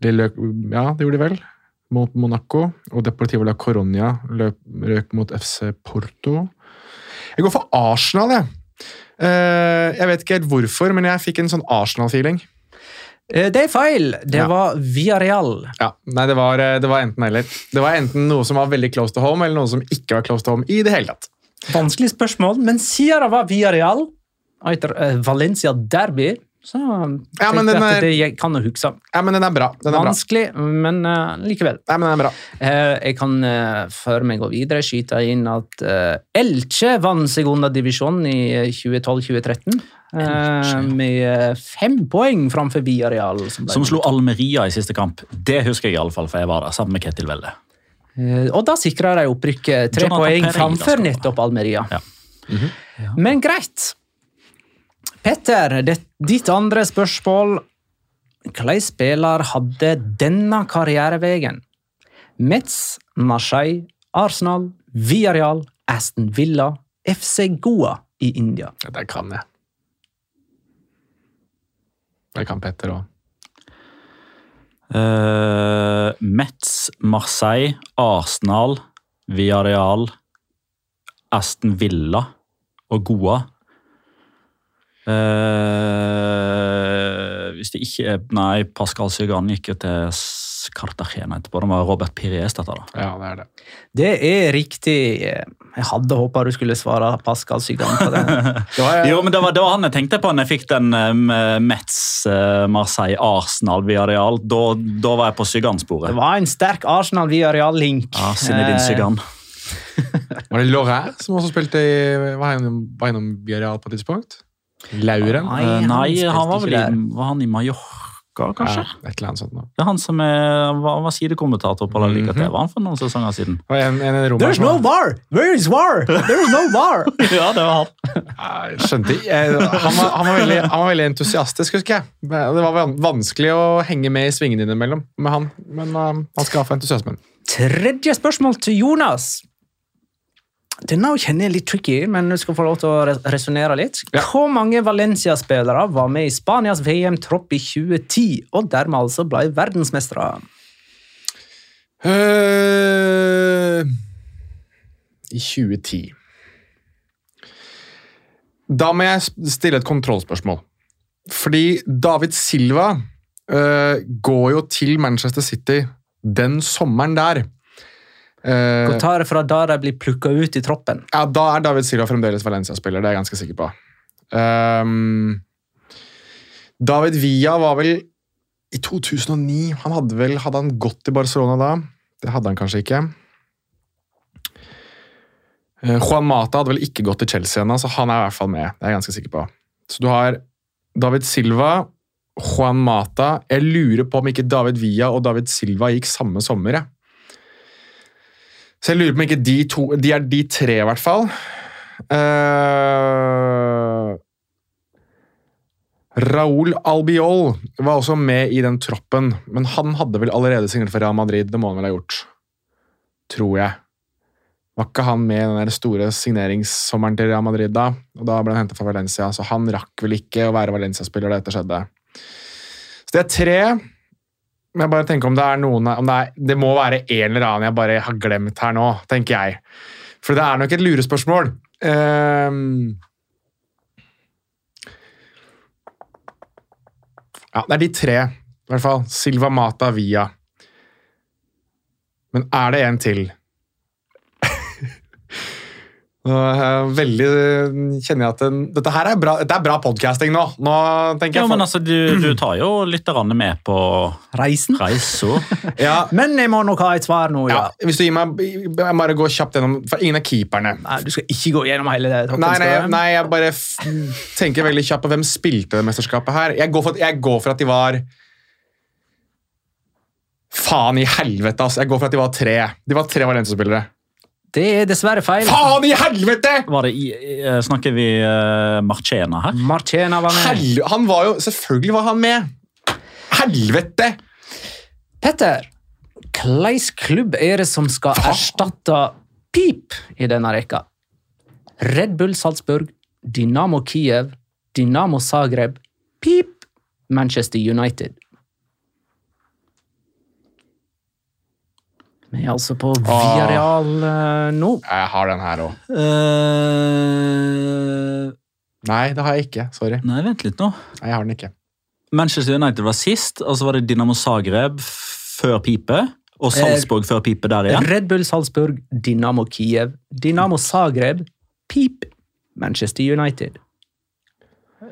De løk, ja, det gjorde de vel. Mot Monaco. Og Deportivo la Coronia løp, røk mot FC Porto. Jeg går for Arsenal, jeg. Eh, jeg vet ikke helt hvorfor, men jeg fikk en sånn Arsenal-feeling. Eh, Det er feil. Det Ja. var Real. Ja, nei, det var, eh, det var enten eller. Det var enten noe som var veldig close to home, eller noe som ikke var close to home i det hele tatt. Vanskelig spørsmål, men siden det var Via Real etter Valencia Derby, så Ja, men den er- det jeg kan jeg huske. Ja, men den er bra. Den er bra. Vanskelig, men uh, likevel. Ja, men den er bra. Uh, jeg kan, uh, før vi går videre, skyte inn at uh, Elche vant Segunda i 2012-2013. eh, med eh, fem poeng framfor Villarreal. Som, Som slo Almeria i siste kamp. Det husker jeg i alle fall, for jeg var der sammen med Ketil Welle. Eh, og da sikra de opprykket tre Jonathan poeng framfor Almeria. Ja. nettopp Almeria. Ja. Men greit. Petter, det, ditt andre spørsmål. Hvilken spiller hadde denne karriereveien? Metz, Marseille, Arsenal, Villarreal, Aston Villa, FC Goa i India. Ja, det kan jeg. Det kan Petter òg. Uh, Metz, Marseille, Arsenal, Villarreal, Aston Villa og Goa. Eh, hvis det ikke er Nei, Pascal Sygan gikk jo til Cartagena etterpå. Det var Robert Pires, dette. da. Ja, det er det. Det er riktig. Jeg hadde håpa du skulle svare Pascal Sygan på det. det var, Jo, men det var, det var han jeg tenkte på når jeg fikk den uh, Metz, uh, Marseille, Arsenal, Villarreal. Da, da var jeg på Sigan-sporet. Det var en sterk Arsenal-Villarreal-link. Ja, Zinedine Eh, Sygan. var det Laurin som også spilte i Var innom- var innom Villarreal på et tidspunkt? Lauren? Nei, han Nei, han var vel i, var han i Mallorca kanskje? Ja, et eller annet sånt nå. Det er han som er, var, var sidekommentator på La Liga TV han for noen sesonger siden. En, en, en There's no var-! Where is war? There is no war! ja, det var han. Jeg skjønte ikke. Jeg- Han var, han, var veldig, han var veldig entusiastisk, husker jeg. Det var vanskelig å henge med i svingene innimellom med han, men uh, han skal få entusiasmen. Tredje spørsmål til Jonas. Denne kjenner jeg litt tricky, men du skal få lov til å res- resonnere litt. Ja. Hvor mange Valencia-spillere var med i Spanias VM-tropp i 2010, og dermed altså ble verdensmestere? Uh, I 2010 Da må jeg stille et kontrollspørsmål. Fordi David Silva uh, går jo til Manchester City den sommeren der. Tar det fra da de blir plukka ut i troppen? ja, da er David Silva fremdeles Valencia-spiller, det er jeg ganske sikker på. Um, David Villa var vel i 2009 Han hadde vel Hadde han gått til Barcelona da? Det hadde han kanskje ikke. Uh, Juan Mata hadde vel ikke gått til Chelsea ennå, så han er i hvert fall med. Det er jeg ganske sikker på. Så du har David Silva, Juan Mata Jeg lurer på om ikke David Villa og David Silva gikk samme sommer. jeg. Så jeg lurer på om ikke de to De er de tre, i hvert fall. Uh, Raúl Albiol var også med i den troppen, men han hadde vel allerede signert for Real Madrid. Det må han vel ha gjort. Tror jeg. Var ikke han med i den store signeringssommeren til Real Madrid da? Og da ble han hentet fra Valencia, så han rakk vel ikke å være Valencia-spiller da dette skjedde. Så det er tre. Men jeg bare tenker om det er noen om det, er, det må være en eller annen jeg bare har glemt her nå, tenker jeg. For det er nok et lurespørsmål. Um, ja, det er de tre, i hvert fall. Silva Mata Via. Men er det en til? Jeg veldig kjenner jeg at den, Dette her er bra, dette er bra podcasting nå. Nå tenker Ja, jeg men altså, du, du tar jo lytterne med på Reisen? Reisen. ja, Men jeg må nok ha et svar nå, ja. Ja, hvis du gir meg Jeg bare gå kjapt gjennom For ingen av keeperne. Nei, du skal ikke gå gjennom hele det. Nei, nei, nei, jeg bare f tenker veldig kjapt på hvem spilte det mesterskapet her. Jeg går, for at, jeg går for at de var Faen i helvete, altså. Jeg går for at de var tre. De var tre Valencia-spillere. Det er dessverre feil. Faen i helvete! Var det i, eh, snakker vi uh, Marchena her? Marchena var med. Hel han var jo Selvfølgelig var han med! Helvete! Petter, hvilken klubb er det som skal erstatte Pip i denne rekka? Red Bull Salzburg, Dynamo Kiev, Dynamo Zagreb, Pip, Manchester United. Vi er altså på Viareal eh, nå. Jeg har den her òg. Uh... Nei, det har jeg ikke. Sorry. nei, vent litt nå. Nei, jeg har den ikke. Manchester United var sist, og så var det Dynamo Zagreb før Pipe. Og Salzburg før Pipe der igjen. Red Bull Salzburg, Dynamo Kiev, Dynamo Zagreb, Pip, Manchester United.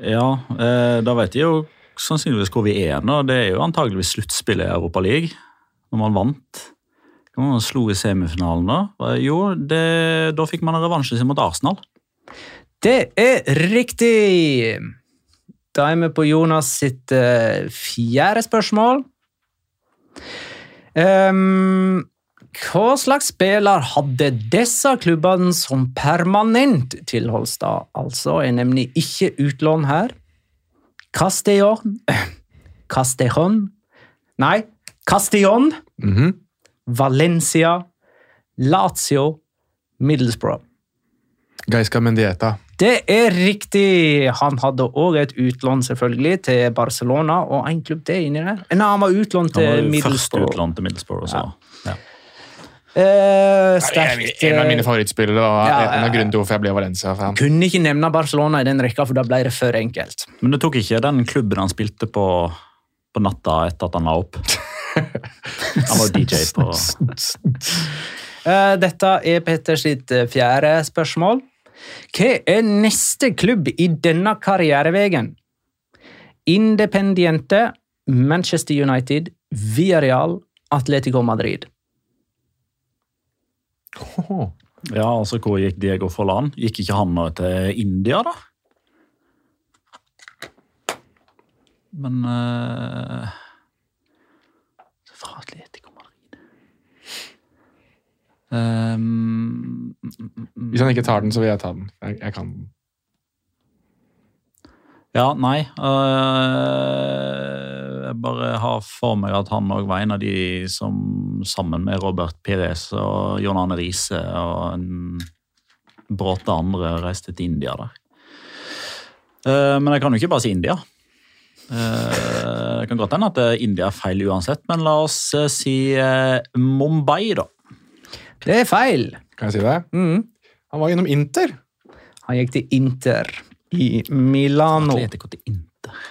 Ja, eh, da vet jeg jo sannsynligvis hvor vi er nå. Det er jo antageligvis sluttspillet i Europa League. Når man vant. Når man slo i semifinalen da. Jo, det, da fikk man en revansje sin mot Arsenal. Det er riktig! Da er vi på Jonas sitt uh, fjerde spørsmål. Um, hva slags spiller hadde disse klubbene som permanent tilholdssted? Altså er nemlig ikke utlån her. Castellón Castellón Nei, Castillon, Mhm. Valencia, Lazio, Middlesbrough. Gaiska Mendieta. Det er riktig! Han hadde òg et utlån selvfølgelig til Barcelona, og en klubb det inni der. Nei, han var utlånt til Middlesbrough. først utlånt til Middlesbrough. også. Ja. Eh, En, sterkt en av mine eh, favorittspillere og Ja, en av grunnene til hvorfor jeg ble Valencia-fan. Kunne ikke nevne Barcelona i den rekka, for da ble det for enkelt. Men det tok ikke den klubben han spilte på på natta etter at han la opp. Han var DJ på Eh, Dette er Petter sitt eh, fjerde spørsmål. Hva er neste klubb i denne karrierevegen? Independiente, Manchester United, Villarreal, Atletico Madrid. Ja, altså Hvor gikk Diego Forlan? Gikk ikke han nå til India, da? Men eh, Fra Atletico Madrid um, Hvis han ikke tar den, så vil jeg ta den. Jeg, jeg kan den. Ja, nei. Uh, jeg bare har for meg at han òg var en av de som sammen med Robert Pires og John Arne Riise og en bråte andre reiste til India der. Uh, men jeg kan jo ikke bare si India. Uh, det kan godt hende at India er feil uansett, men la oss si Mumbai, da. Det er feil. Kan jeg si det? Mm. Han var innom Inter. Han gikk til Inter i Milano. Atletico til Inter.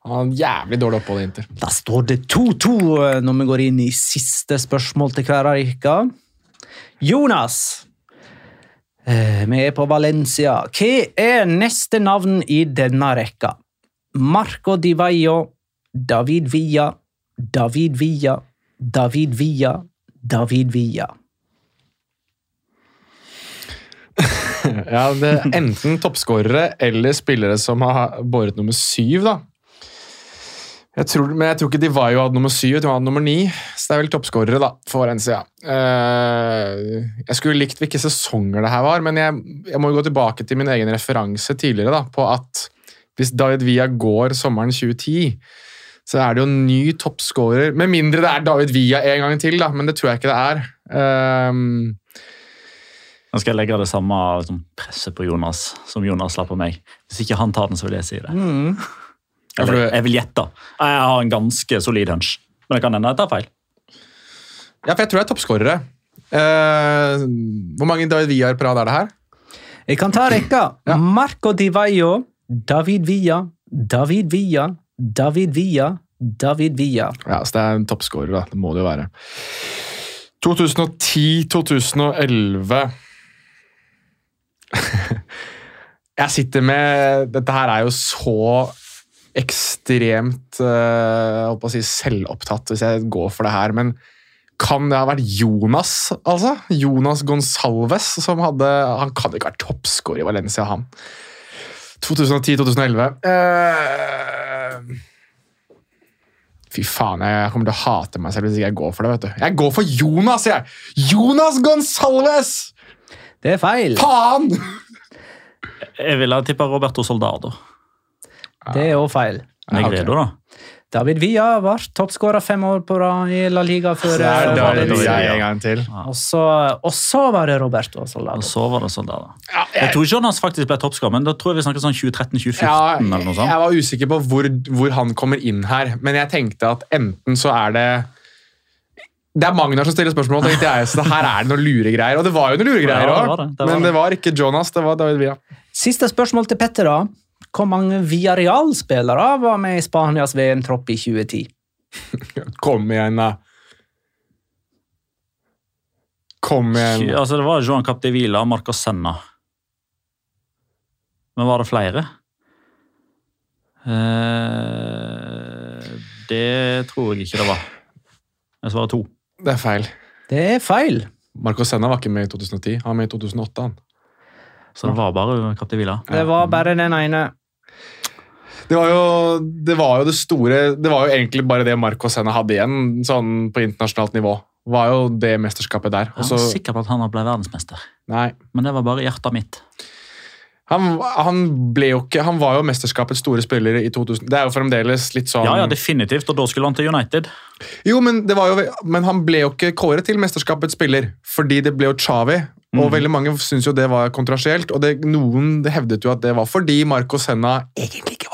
Han har jævlig dårlig opphold i Inter. Da står det 2-2 når vi går inn i siste spørsmål til hver av dere. Jonas, eh, vi er på Valencia. Hva er neste navn i denne rekka? Marco Di Vaio, David Villa, David Villa, David Villa, David Villa. Ja, det er Enten toppskårere eller spillere som har båret nummer syv, da. Jeg tror, men jeg tror ikke Divayo hadde nummer syv, de han hadde nummer ni. Så det er vel toppskårere, da, for Valencia. Uh, jeg skulle likt hvilke sesonger det her var, men jeg, jeg må jo gå tilbake til min egen referanse tidligere da, på at hvis David Villa går sommeren 2010, så er det jo en ny toppskårer. Med mindre det er David Villa en gang til, da, men det tror jeg ikke det er. Eh, Nå skal jeg legge det samme liksom, presset på Jonas som Jonas la på meg. Hvis ikke han tar den, så vil jeg si det. Mm. Eller, jeg vil gjette. Jeg har en ganske solid hunch. Men det kan hende jeg tar feil. Ja, for jeg tror jeg er toppskårere. Uh, hvor mange David Villar på rad er det her? Jeg kan ta rekka. Ja. Marco Di Vaio, David Villa, David Villa, David Villa, David Villa. Ja, så det er en toppskårer, da. Det må det jo være. 2010-2011 Jeg sitter med Dette her er jo så ekstremt eh, jeg holdt å si selvopptatt hvis jeg går for det her, men kan det ha vært Jonas, altså? Jonas Gonsalves som hadde Han kan ikke være toppscorer i Valencia, han. 2010-2011. Eh, Fy faen, jeg kommer til å hate meg selv hvis ikke jeg går for det. vet du. Jeg går for Jonas, jeg! Jonas Gonsalves! Det er feil. Faen! Jeg ville ha tippa Roberto Soldado. Det er òg feil. Negredo, da. David Villa var toppskårer fem år på rad i La Liga før Det er det David Villa en gang til. Og så, og så var det Roberto Soldado. Og så var det Soldado. Ja, Jeg jeg, tror Jonas faktisk ble toppskårer, men da tror jeg vi snakker sånn 2013-2014. ja, eller noe sånt. jeg var usikker på hvor, hvor han kommer inn her, men jeg tenkte at enten så er det det er Magnar som stiller spørsmål, tenkte jeg, så her er det noen luregreier. Og det var jo noen luregreier Ja, òg, var men det. det var ikke Jonas, det var David Villa. Siste spørsmål til Petter. da. Hvor mange Villarreal-spillere var med i Spanias VM-tropp i 2010? Kom igjen, da. Kom igjen. Altså, det var Joan Capdevila og Marcos Senna. Men var det flere? Eh, det tror jeg ikke det var. Jeg svarer to. Det er feil. Det er feil. Marco Senna var ikke med i 2010. Han var med i 2008. han. Så det var bare Capdevila. Det var bare den ene. Det var, jo, det var jo det store Det var jo egentlig bare det Marco Senna hadde igjen sånn på internasjonalt nivå. Var jo det mesterskapet der. Også, Jeg så- var sikker på at han ble verdensmester, nei, men det var bare hjertet mitt. Han, han ble jo ikke Han var jo mesterskapets store spiller i 2000. Det er jo fremdeles litt sånn Ja, ja, definitivt, og da skulle han til United. Jo, men, det var jo, men han ble jo ikke kåret til mesterskapets spiller, fordi det ble jo Chavi. Og Mhm. veldig mange syntes jo det var kontroversielt, og det, noen hevdet jo at det var fordi Marco Senna egentlig ikke.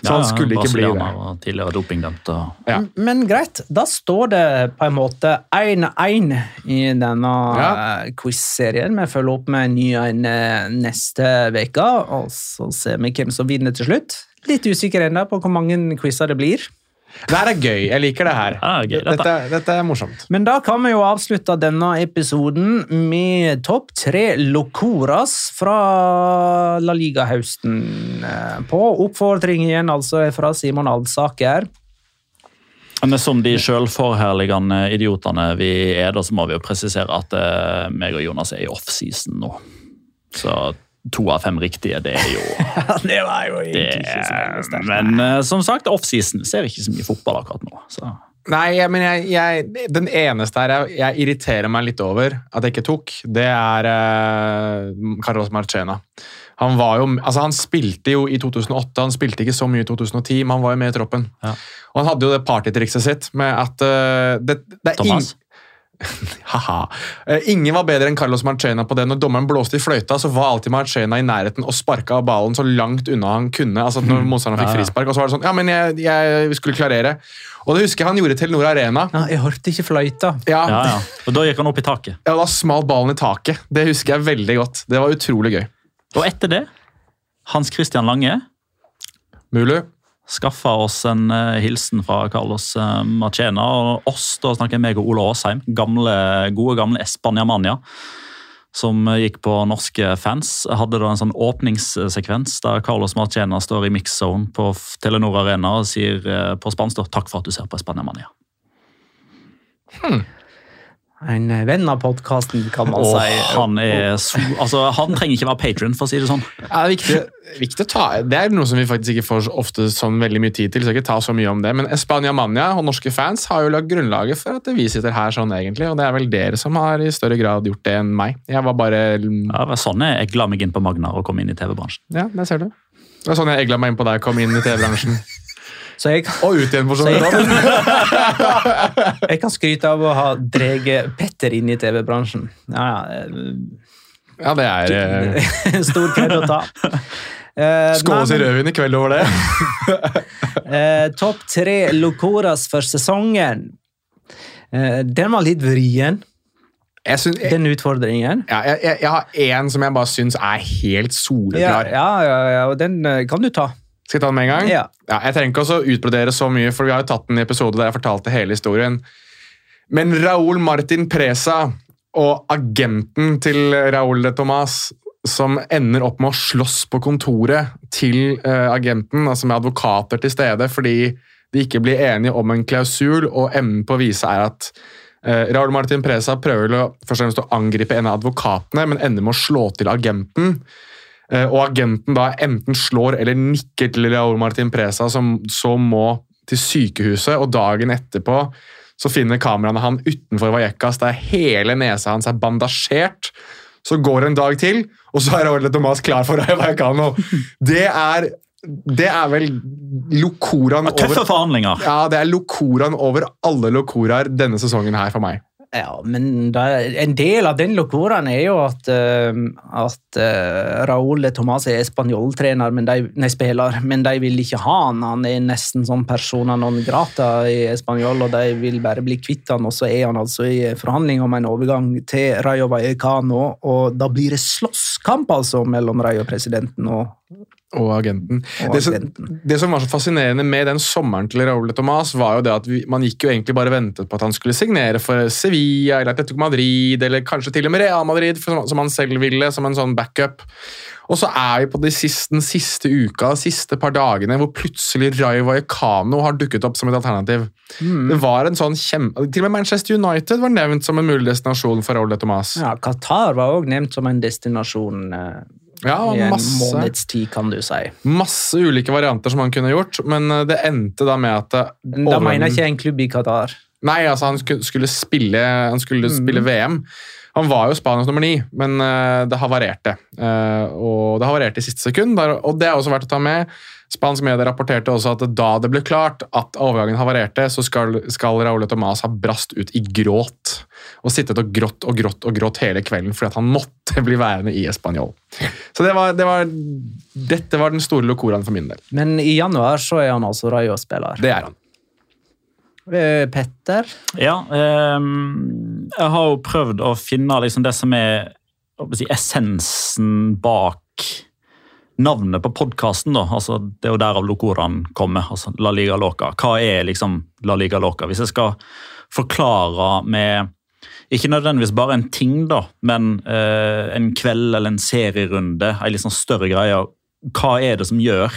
Så Ja, han skulle ikke bli det. Tidligere dopingdømt. Og... Ja. Men greit, da står det på en måte 1-1 i denne Ja. eh, quiz-serien. Vi følger opp med en ny en eh, neste uke, og så ser vi hvem som vinner til slutt. Litt usikker ennå på hvor mange quizer det blir. Det her er gøy. Jeg liker det her. Ja, gøy, dette. dette, dette er morsomt. Men da kan vi jo avslutte denne episoden med topp tre locoras fra La Liga-høsten. eh, På oppfordring igjen altså fra Simon Alsaker. Men som de sjølforherligende idiotene vi er, da, så må vi jo presisere at eh, meg og Jonas er i offseason nå. Så to av fem riktige, det er jo det var jo det, egentlig ikke så veldig sterkt. Men uh, som sagt, offseason ser ikke så mye fotball akkurat nå. Så. Nei, men jeg, jeg, den eneste her jeg, jeg irriterer meg litt over at jeg ikke tok, det er uh, Carlos Marchena. Han, var jo, altså han spilte jo i 2008, han spilte ikke så mye i 2010, men han var jo med i troppen. Ja. Og han hadde jo det partytrikset sitt med at uh, det, det er Thomas? ing- Haha. Eh, Ingen var bedre enn Carlos Marchena på det. Når dommeren blåste i fløyta, så var alltid Marchena i nærheten og sparka av ballen så langt unna han kunne. altså når motstanderen fikk frispark, og så var det sånn Ja, men jeg, jeg skulle klarere. Og det husker jeg han gjorde til Nord Arena. Ja, jeg hørte ikke fløyta. Ja, Ja, ja. Og da gikk han opp i taket. ja, Da smalt ballen i taket. Det husker jeg veldig godt. Det var utrolig gøy. Og etter det, Hans Christian Lange Mulu? Skaffa oss en eh, hilsen fra Carlos Machena. Marchena. Og oss, da snakker jeg meg og Ole Aasheim, gamle, gode gamle Espania Mania, som eh, gikk på norske fans, hadde da en sånn åpningssekvens der Carlos Marchena står i mix-zone på Telenor Arena og sier eh, på spansk 'takk for at du ser på Espania Mania'. En eh, venn av podkasten, kan man Og si. han er altså, han trenger ikke være patron, for å si det sånn. Ja, det, er viktig, viktig å ta, det er noe som vi faktisk ikke får ofte sånn veldig mye tid til, så jeg ikke ta så mye om det. Men Espania Mania og norske fans har jo lagt grunnlaget for at vi sitter her sånn, egentlig. Og det er vel dere som har i større grad gjort det enn meg. Jeg var bare Ja, det var sånn jeg egla meg inn på Magnar og kom inn i TV-bransjen. Ja, det ser du. Det var sånn jeg egla meg inn på deg og kom inn i TV-bransjen. Så jeg, Og ut igjen, for så vidt. jeg, kan skryte av å ha dreget Petter inn i TV-bransjen. Ja, ja. Ja, det er eh, eh, Stor kred å ta. Uh, Skål oss i rødvin i kveld over det. uh, Topp tre Locoras for sesongen. Uh, den var litt vrien, syns- jeg, den utfordringen. ja, jeg, jeg, jeg har én som jeg bare syns er helt soleklar. ja, ja, ja, og den eh, kan du ta. Skal jeg ta den med en gang? Ja. jeg trenger ikke å utbrodere så mye, for vi har jo tatt en episode der jeg fortalte hele historien. Men Raúl Martin Presa og agenten til Raúl de Tomas, som ender opp med å slåss på kontoret til uh, agenten, altså med advokater til stede, fordi de ikke blir enige om en klausul, og enden på viset er at uh, Raúl Martin Presa prøver å, først og fremst å angripe en av advokatene, men ender med å slå til agenten. Eh, og agenten da enten slår eller nikker til Raúl Martin Presa, som så må til sykehuset, og dagen etterpå så finner kameraene han utenfor Vallecas, der hele nesa hans er bandasjert. Så går det en dag til, og så er Ole Tomas klar for Rayo Vallecano. Det er, det er vel locoraen Tøffe forhandlinger. ja, det er lokoraen over alle lokoraer denne sesongen her for meg. Ja, men det, en del av den locoraen er jo at, uh, at uh, Raúl Tomàs er spanjoltrener, men de, nei, spiller, men de vil ikke ha han. Han er nesten sånn persona non grata i Spanjol, og de vil bare bli kvitt han, og så er han altså i forhandling om en overgang til Rayo Vallecano, og da blir det slåsskamp altså mellom Rayo-presidenten og, Og agenten. og Det som, agenten. det som var så fascinerende med den sommeren til Raúl de Tomàs, var jo det at vi, man gikk jo egentlig bare ventet på at han skulle signere for Sevilla eller Atletico Madrid, eller kanskje til og med Real Madrid, for, som han selv ville, som en sånn backup. Og så er vi på de siste, den siste uka, de siste par dagene, hvor plutselig Rai Vallecano har dukket opp som et alternativ. Det var en sånn kjempe... Til og med Manchester United var nevnt som en mulig destinasjon for Raúl de Tomàs. Ja, Qatar var også nevnt som en destinasjon uh, Ja, i en masse. måneds tid, kan du si. Masse ulike varianter som han kunne gjort, men eh, det endte da med at eh, Da over... mener jeg ikke en klubb i Qatar. Nei, altså han skulle, skulle spille, han skulle spille VM. Han var jo Spanias nummer ni, men eh, det havarerte. Eh, og det havarerte i siste sekund, og det er også verdt å ta med. Spansk medie rapporterte også at da det ble klart at overgangen havarerte, så skal, skal Raúl Tomàs ha brast ut i gråt. Og sittet og grått og grått og grått hele kvelden fordi at han måtte bli værende i Español. Så det var, det var, dette var den store locoraen for min del. Men i januar så er han altså Rayo-spiller. Det er han. Eh, Petter? Ja, ehm, jeg har jo prøvd å finne liksom det som er si, essensen bak navnet på podkasten. Altså, det er jo derav locoraen kommer. altså La Liga Loca. Hva er liksom La Liga Loca? Hvis jeg skal forklare med ikke nødvendigvis bare en ting, da, men eh, en kveld eller en serierunde, en litt sånn større greie. Hva er det som gjør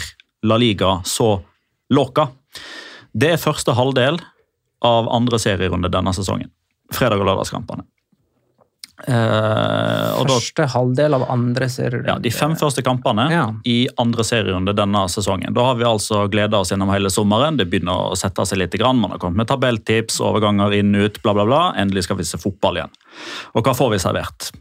La Liga så låka? Det er første halvdel av andre serierunde denne sesongen. Fredag- og lørdagskampene. Eh, og da, Første halvdel av andre serierunde. ja, de fem første kampene Ja. i andre serierunde denne sesongen. Da har vi altså gleda oss gjennom hele sommeren. Det begynner å sette seg litt. Grann. Man har kommet med tabelltips, overganger inn ut, bla, bla, bla. Endelig skal vi se fotball igjen. Og hva får vi servert?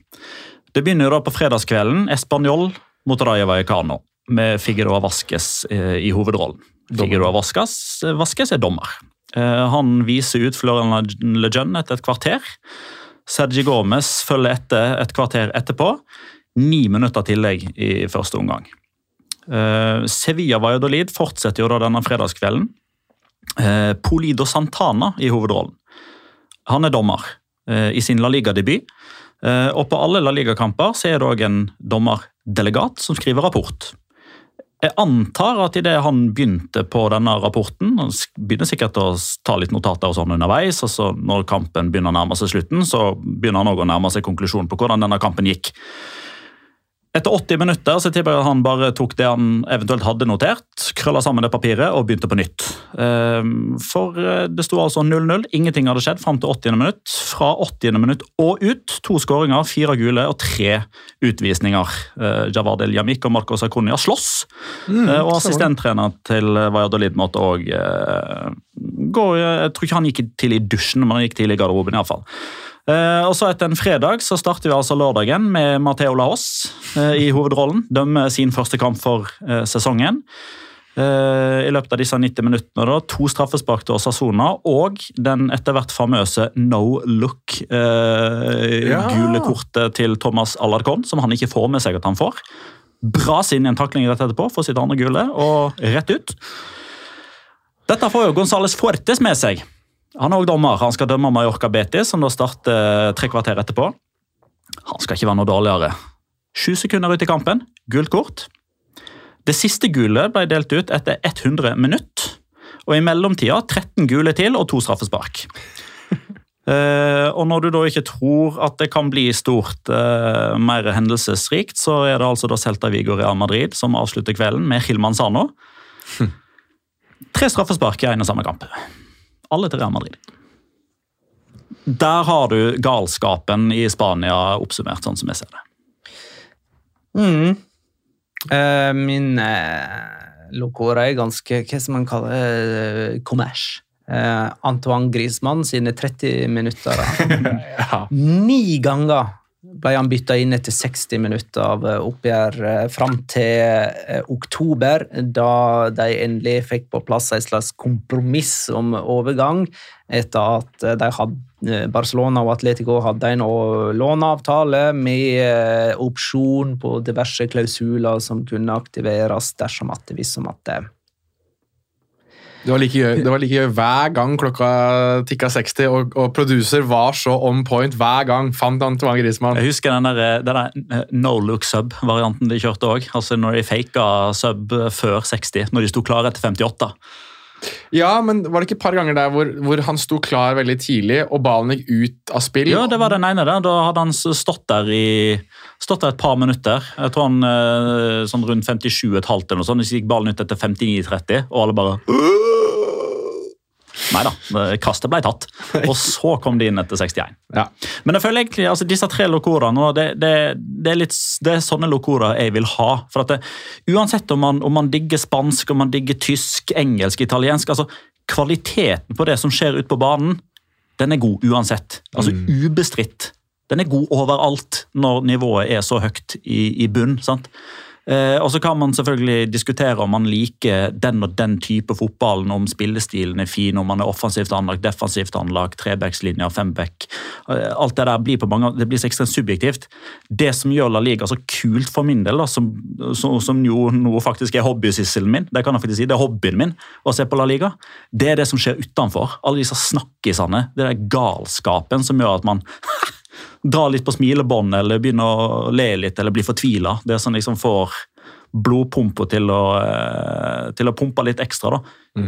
Det begynner da på fredagskvelden. Espanol mot Raja Vallecano med Figueroa Vasques eh, i hovedrollen. Figueroa Vasques, Vasques er dommer. Eh, han viser ut Florian Lejeune etter et kvarter. Sergi Gomez følger etter et kvarter etterpå. Ni minutter tillegg i første omgang. Uh, Sevilla Valladolid fortsetter jo da denne fredagskvelden. Uh, Polido Santana i hovedrollen. Han er dommer uh, i sin La Liga-debut. Og på alle La Liga-kamper er det òg en dommerdelegat som skriver rapport. Jeg antar at idet han begynte på denne rapporten, han begynner sikkert å ta litt notater og sånn underveis, og så når kampen begynner å nærme seg slutten, så begynner han også å nærme seg konklusjonen på hvordan denne kampen gikk. Etter 80 minutter så tipper jeg han bare tok det han eventuelt hadde notert, krølla sammen det papiret og begynte på nytt. Ehm, For eh, det sto altså 0-0. Ingenting hadde skjedd fram til 80. minutt. Fra 80. minutt og ut. To skåringer, fire gule og tre utvisninger. Eh, Javad El Yamik og Marcos Acuña slåss. Mm, og assistenttrener til Valladolid måtte òg gå Jeg tror ikke han gikk til i dusjen, men han gikk til i garderoben iallfall. Uh, og så Etter en fredag så starter vi altså lørdagen med Mateo Laos eh, i hovedrollen. Dømmer sin første kamp for eh, sesongen. Eh, I løpet av disse 90 minuttene da, to straffespark til Osasona og den etter hvert famøse no look eh, Ja. gule kortet til Thomas Alarcon, som han ikke får med seg at han får. Bras inn i en takling rett etterpå for sitt andre gule, og rett ut. Dette får jo Gonzales Fuertes med seg. Han er også dommer. Han skal dømme Mallorca Betis, som da starter tre kvarter etterpå. Han skal ikke være noe dårligere. Sju sekunder ut i kampen, gult kort. Det siste gule ble delt ut etter 100 minutt, og i mellomtida 13 gule til og to straffespark. Uh, og når du da ikke tror at det kan bli stort uh, mer hendelsesrikt, så er det altså da Celta Vigo Real Madrid som avslutter kvelden med Hilman Sano. Hm. Tre straffespark i en og samme kamp. Alle til Real Madrid. Der har du galskapen i Spania oppsummert, sånn som jeg ser det. Mm. Uh, min uh, locora er ganske Hva skal man kalle det? kommers. Uh, Antoine Griezmann sine 30 minutter. Ja. Ni ganger ble han bytta inn etter 60 minutter av eh, oppgjør eh, fram til eh, oktober, da de endelig fikk på plass en slags kompromiss om overgang, etter at de hadde, Barcelona og Atletico hadde en låneavtale med opsjon på diverse klausuler som kunne aktiveres dersom at det visste om at det Det var like gøy, det var like gøy hver gang klokka tikka 60, og, og producer var så on point hver gang. Fant Antoine Griezmann. Jeg husker den der, den der eh, no look sub-varianten de kjørte òg. Altså når de faka sub før 60, når de sto klare etter 58. Ja, men var det ikke et par ganger der hvor, hvor han sto klar veldig tidlig, og ballen gikk ut av spill? Ja, det var den ene der. Da hadde han stått der i stått der et par minutter. Jeg tror han eh, sånn rundt 57,5 eller noe sånt. Så gikk ballen ut etter 59,30, og alle bare Nei da, kastet ble tatt. Og så kom de inn etter 61. Ja. Men jeg føler egentlig, altså disse tre lokoraene, det, det, det, er litt, det er sånne lokorer jeg vil ha. For at det, Uansett om man, om man digger spansk, om man digger tysk, engelsk, italiensk altså Kvaliteten på det som skjer ute på banen, den er god uansett. Altså ubestridt. Den er god overalt når nivået er så høyt i, i bunn. sant? Eh, og så kan man selvfølgelig diskutere om man liker den og den type fotballen, om spillestilen er fin, om man er offensivt anlagt, defensivt anlagt, trebackslinja, femback. Eh, alt det der blir på mange, det blir så ekstremt subjektivt. Det som gjør La Liga så kult for min del, da, som, som, jo nå faktisk er hobbysysselen min, det kan jeg faktisk si, det er hobbyen min å se på La Liga, det er det som skjer utenfor. Alle disse snakkisene, det er galskapen som gjør at man dra litt på smilebånd eller begynne å le litt eller bli fortvila. Det som liksom får blodpumpa til, eh, til å pumpe litt ekstra da,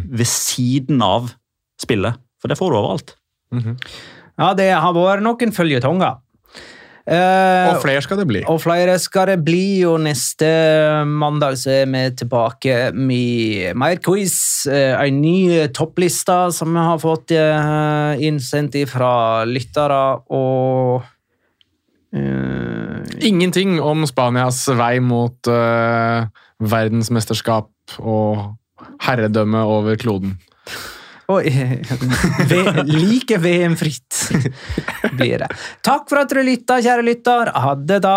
ved siden av spillet. For det får du overalt. Ja, det har vært noen følgetonger. Eh, Og flere skal det bli. Og flere skal det bli, og neste mandag så er vi tilbake med mer quiz. eh, En ny toppliste som vi har fått eh, innsendt fra lyttere, og Eh, Ingenting om Spanias vei mot eh, verdensmesterskap og herredømme over kloden. Like VM-fritt blir det. Takk for at dere lytta, kjære lytter. Ha det da.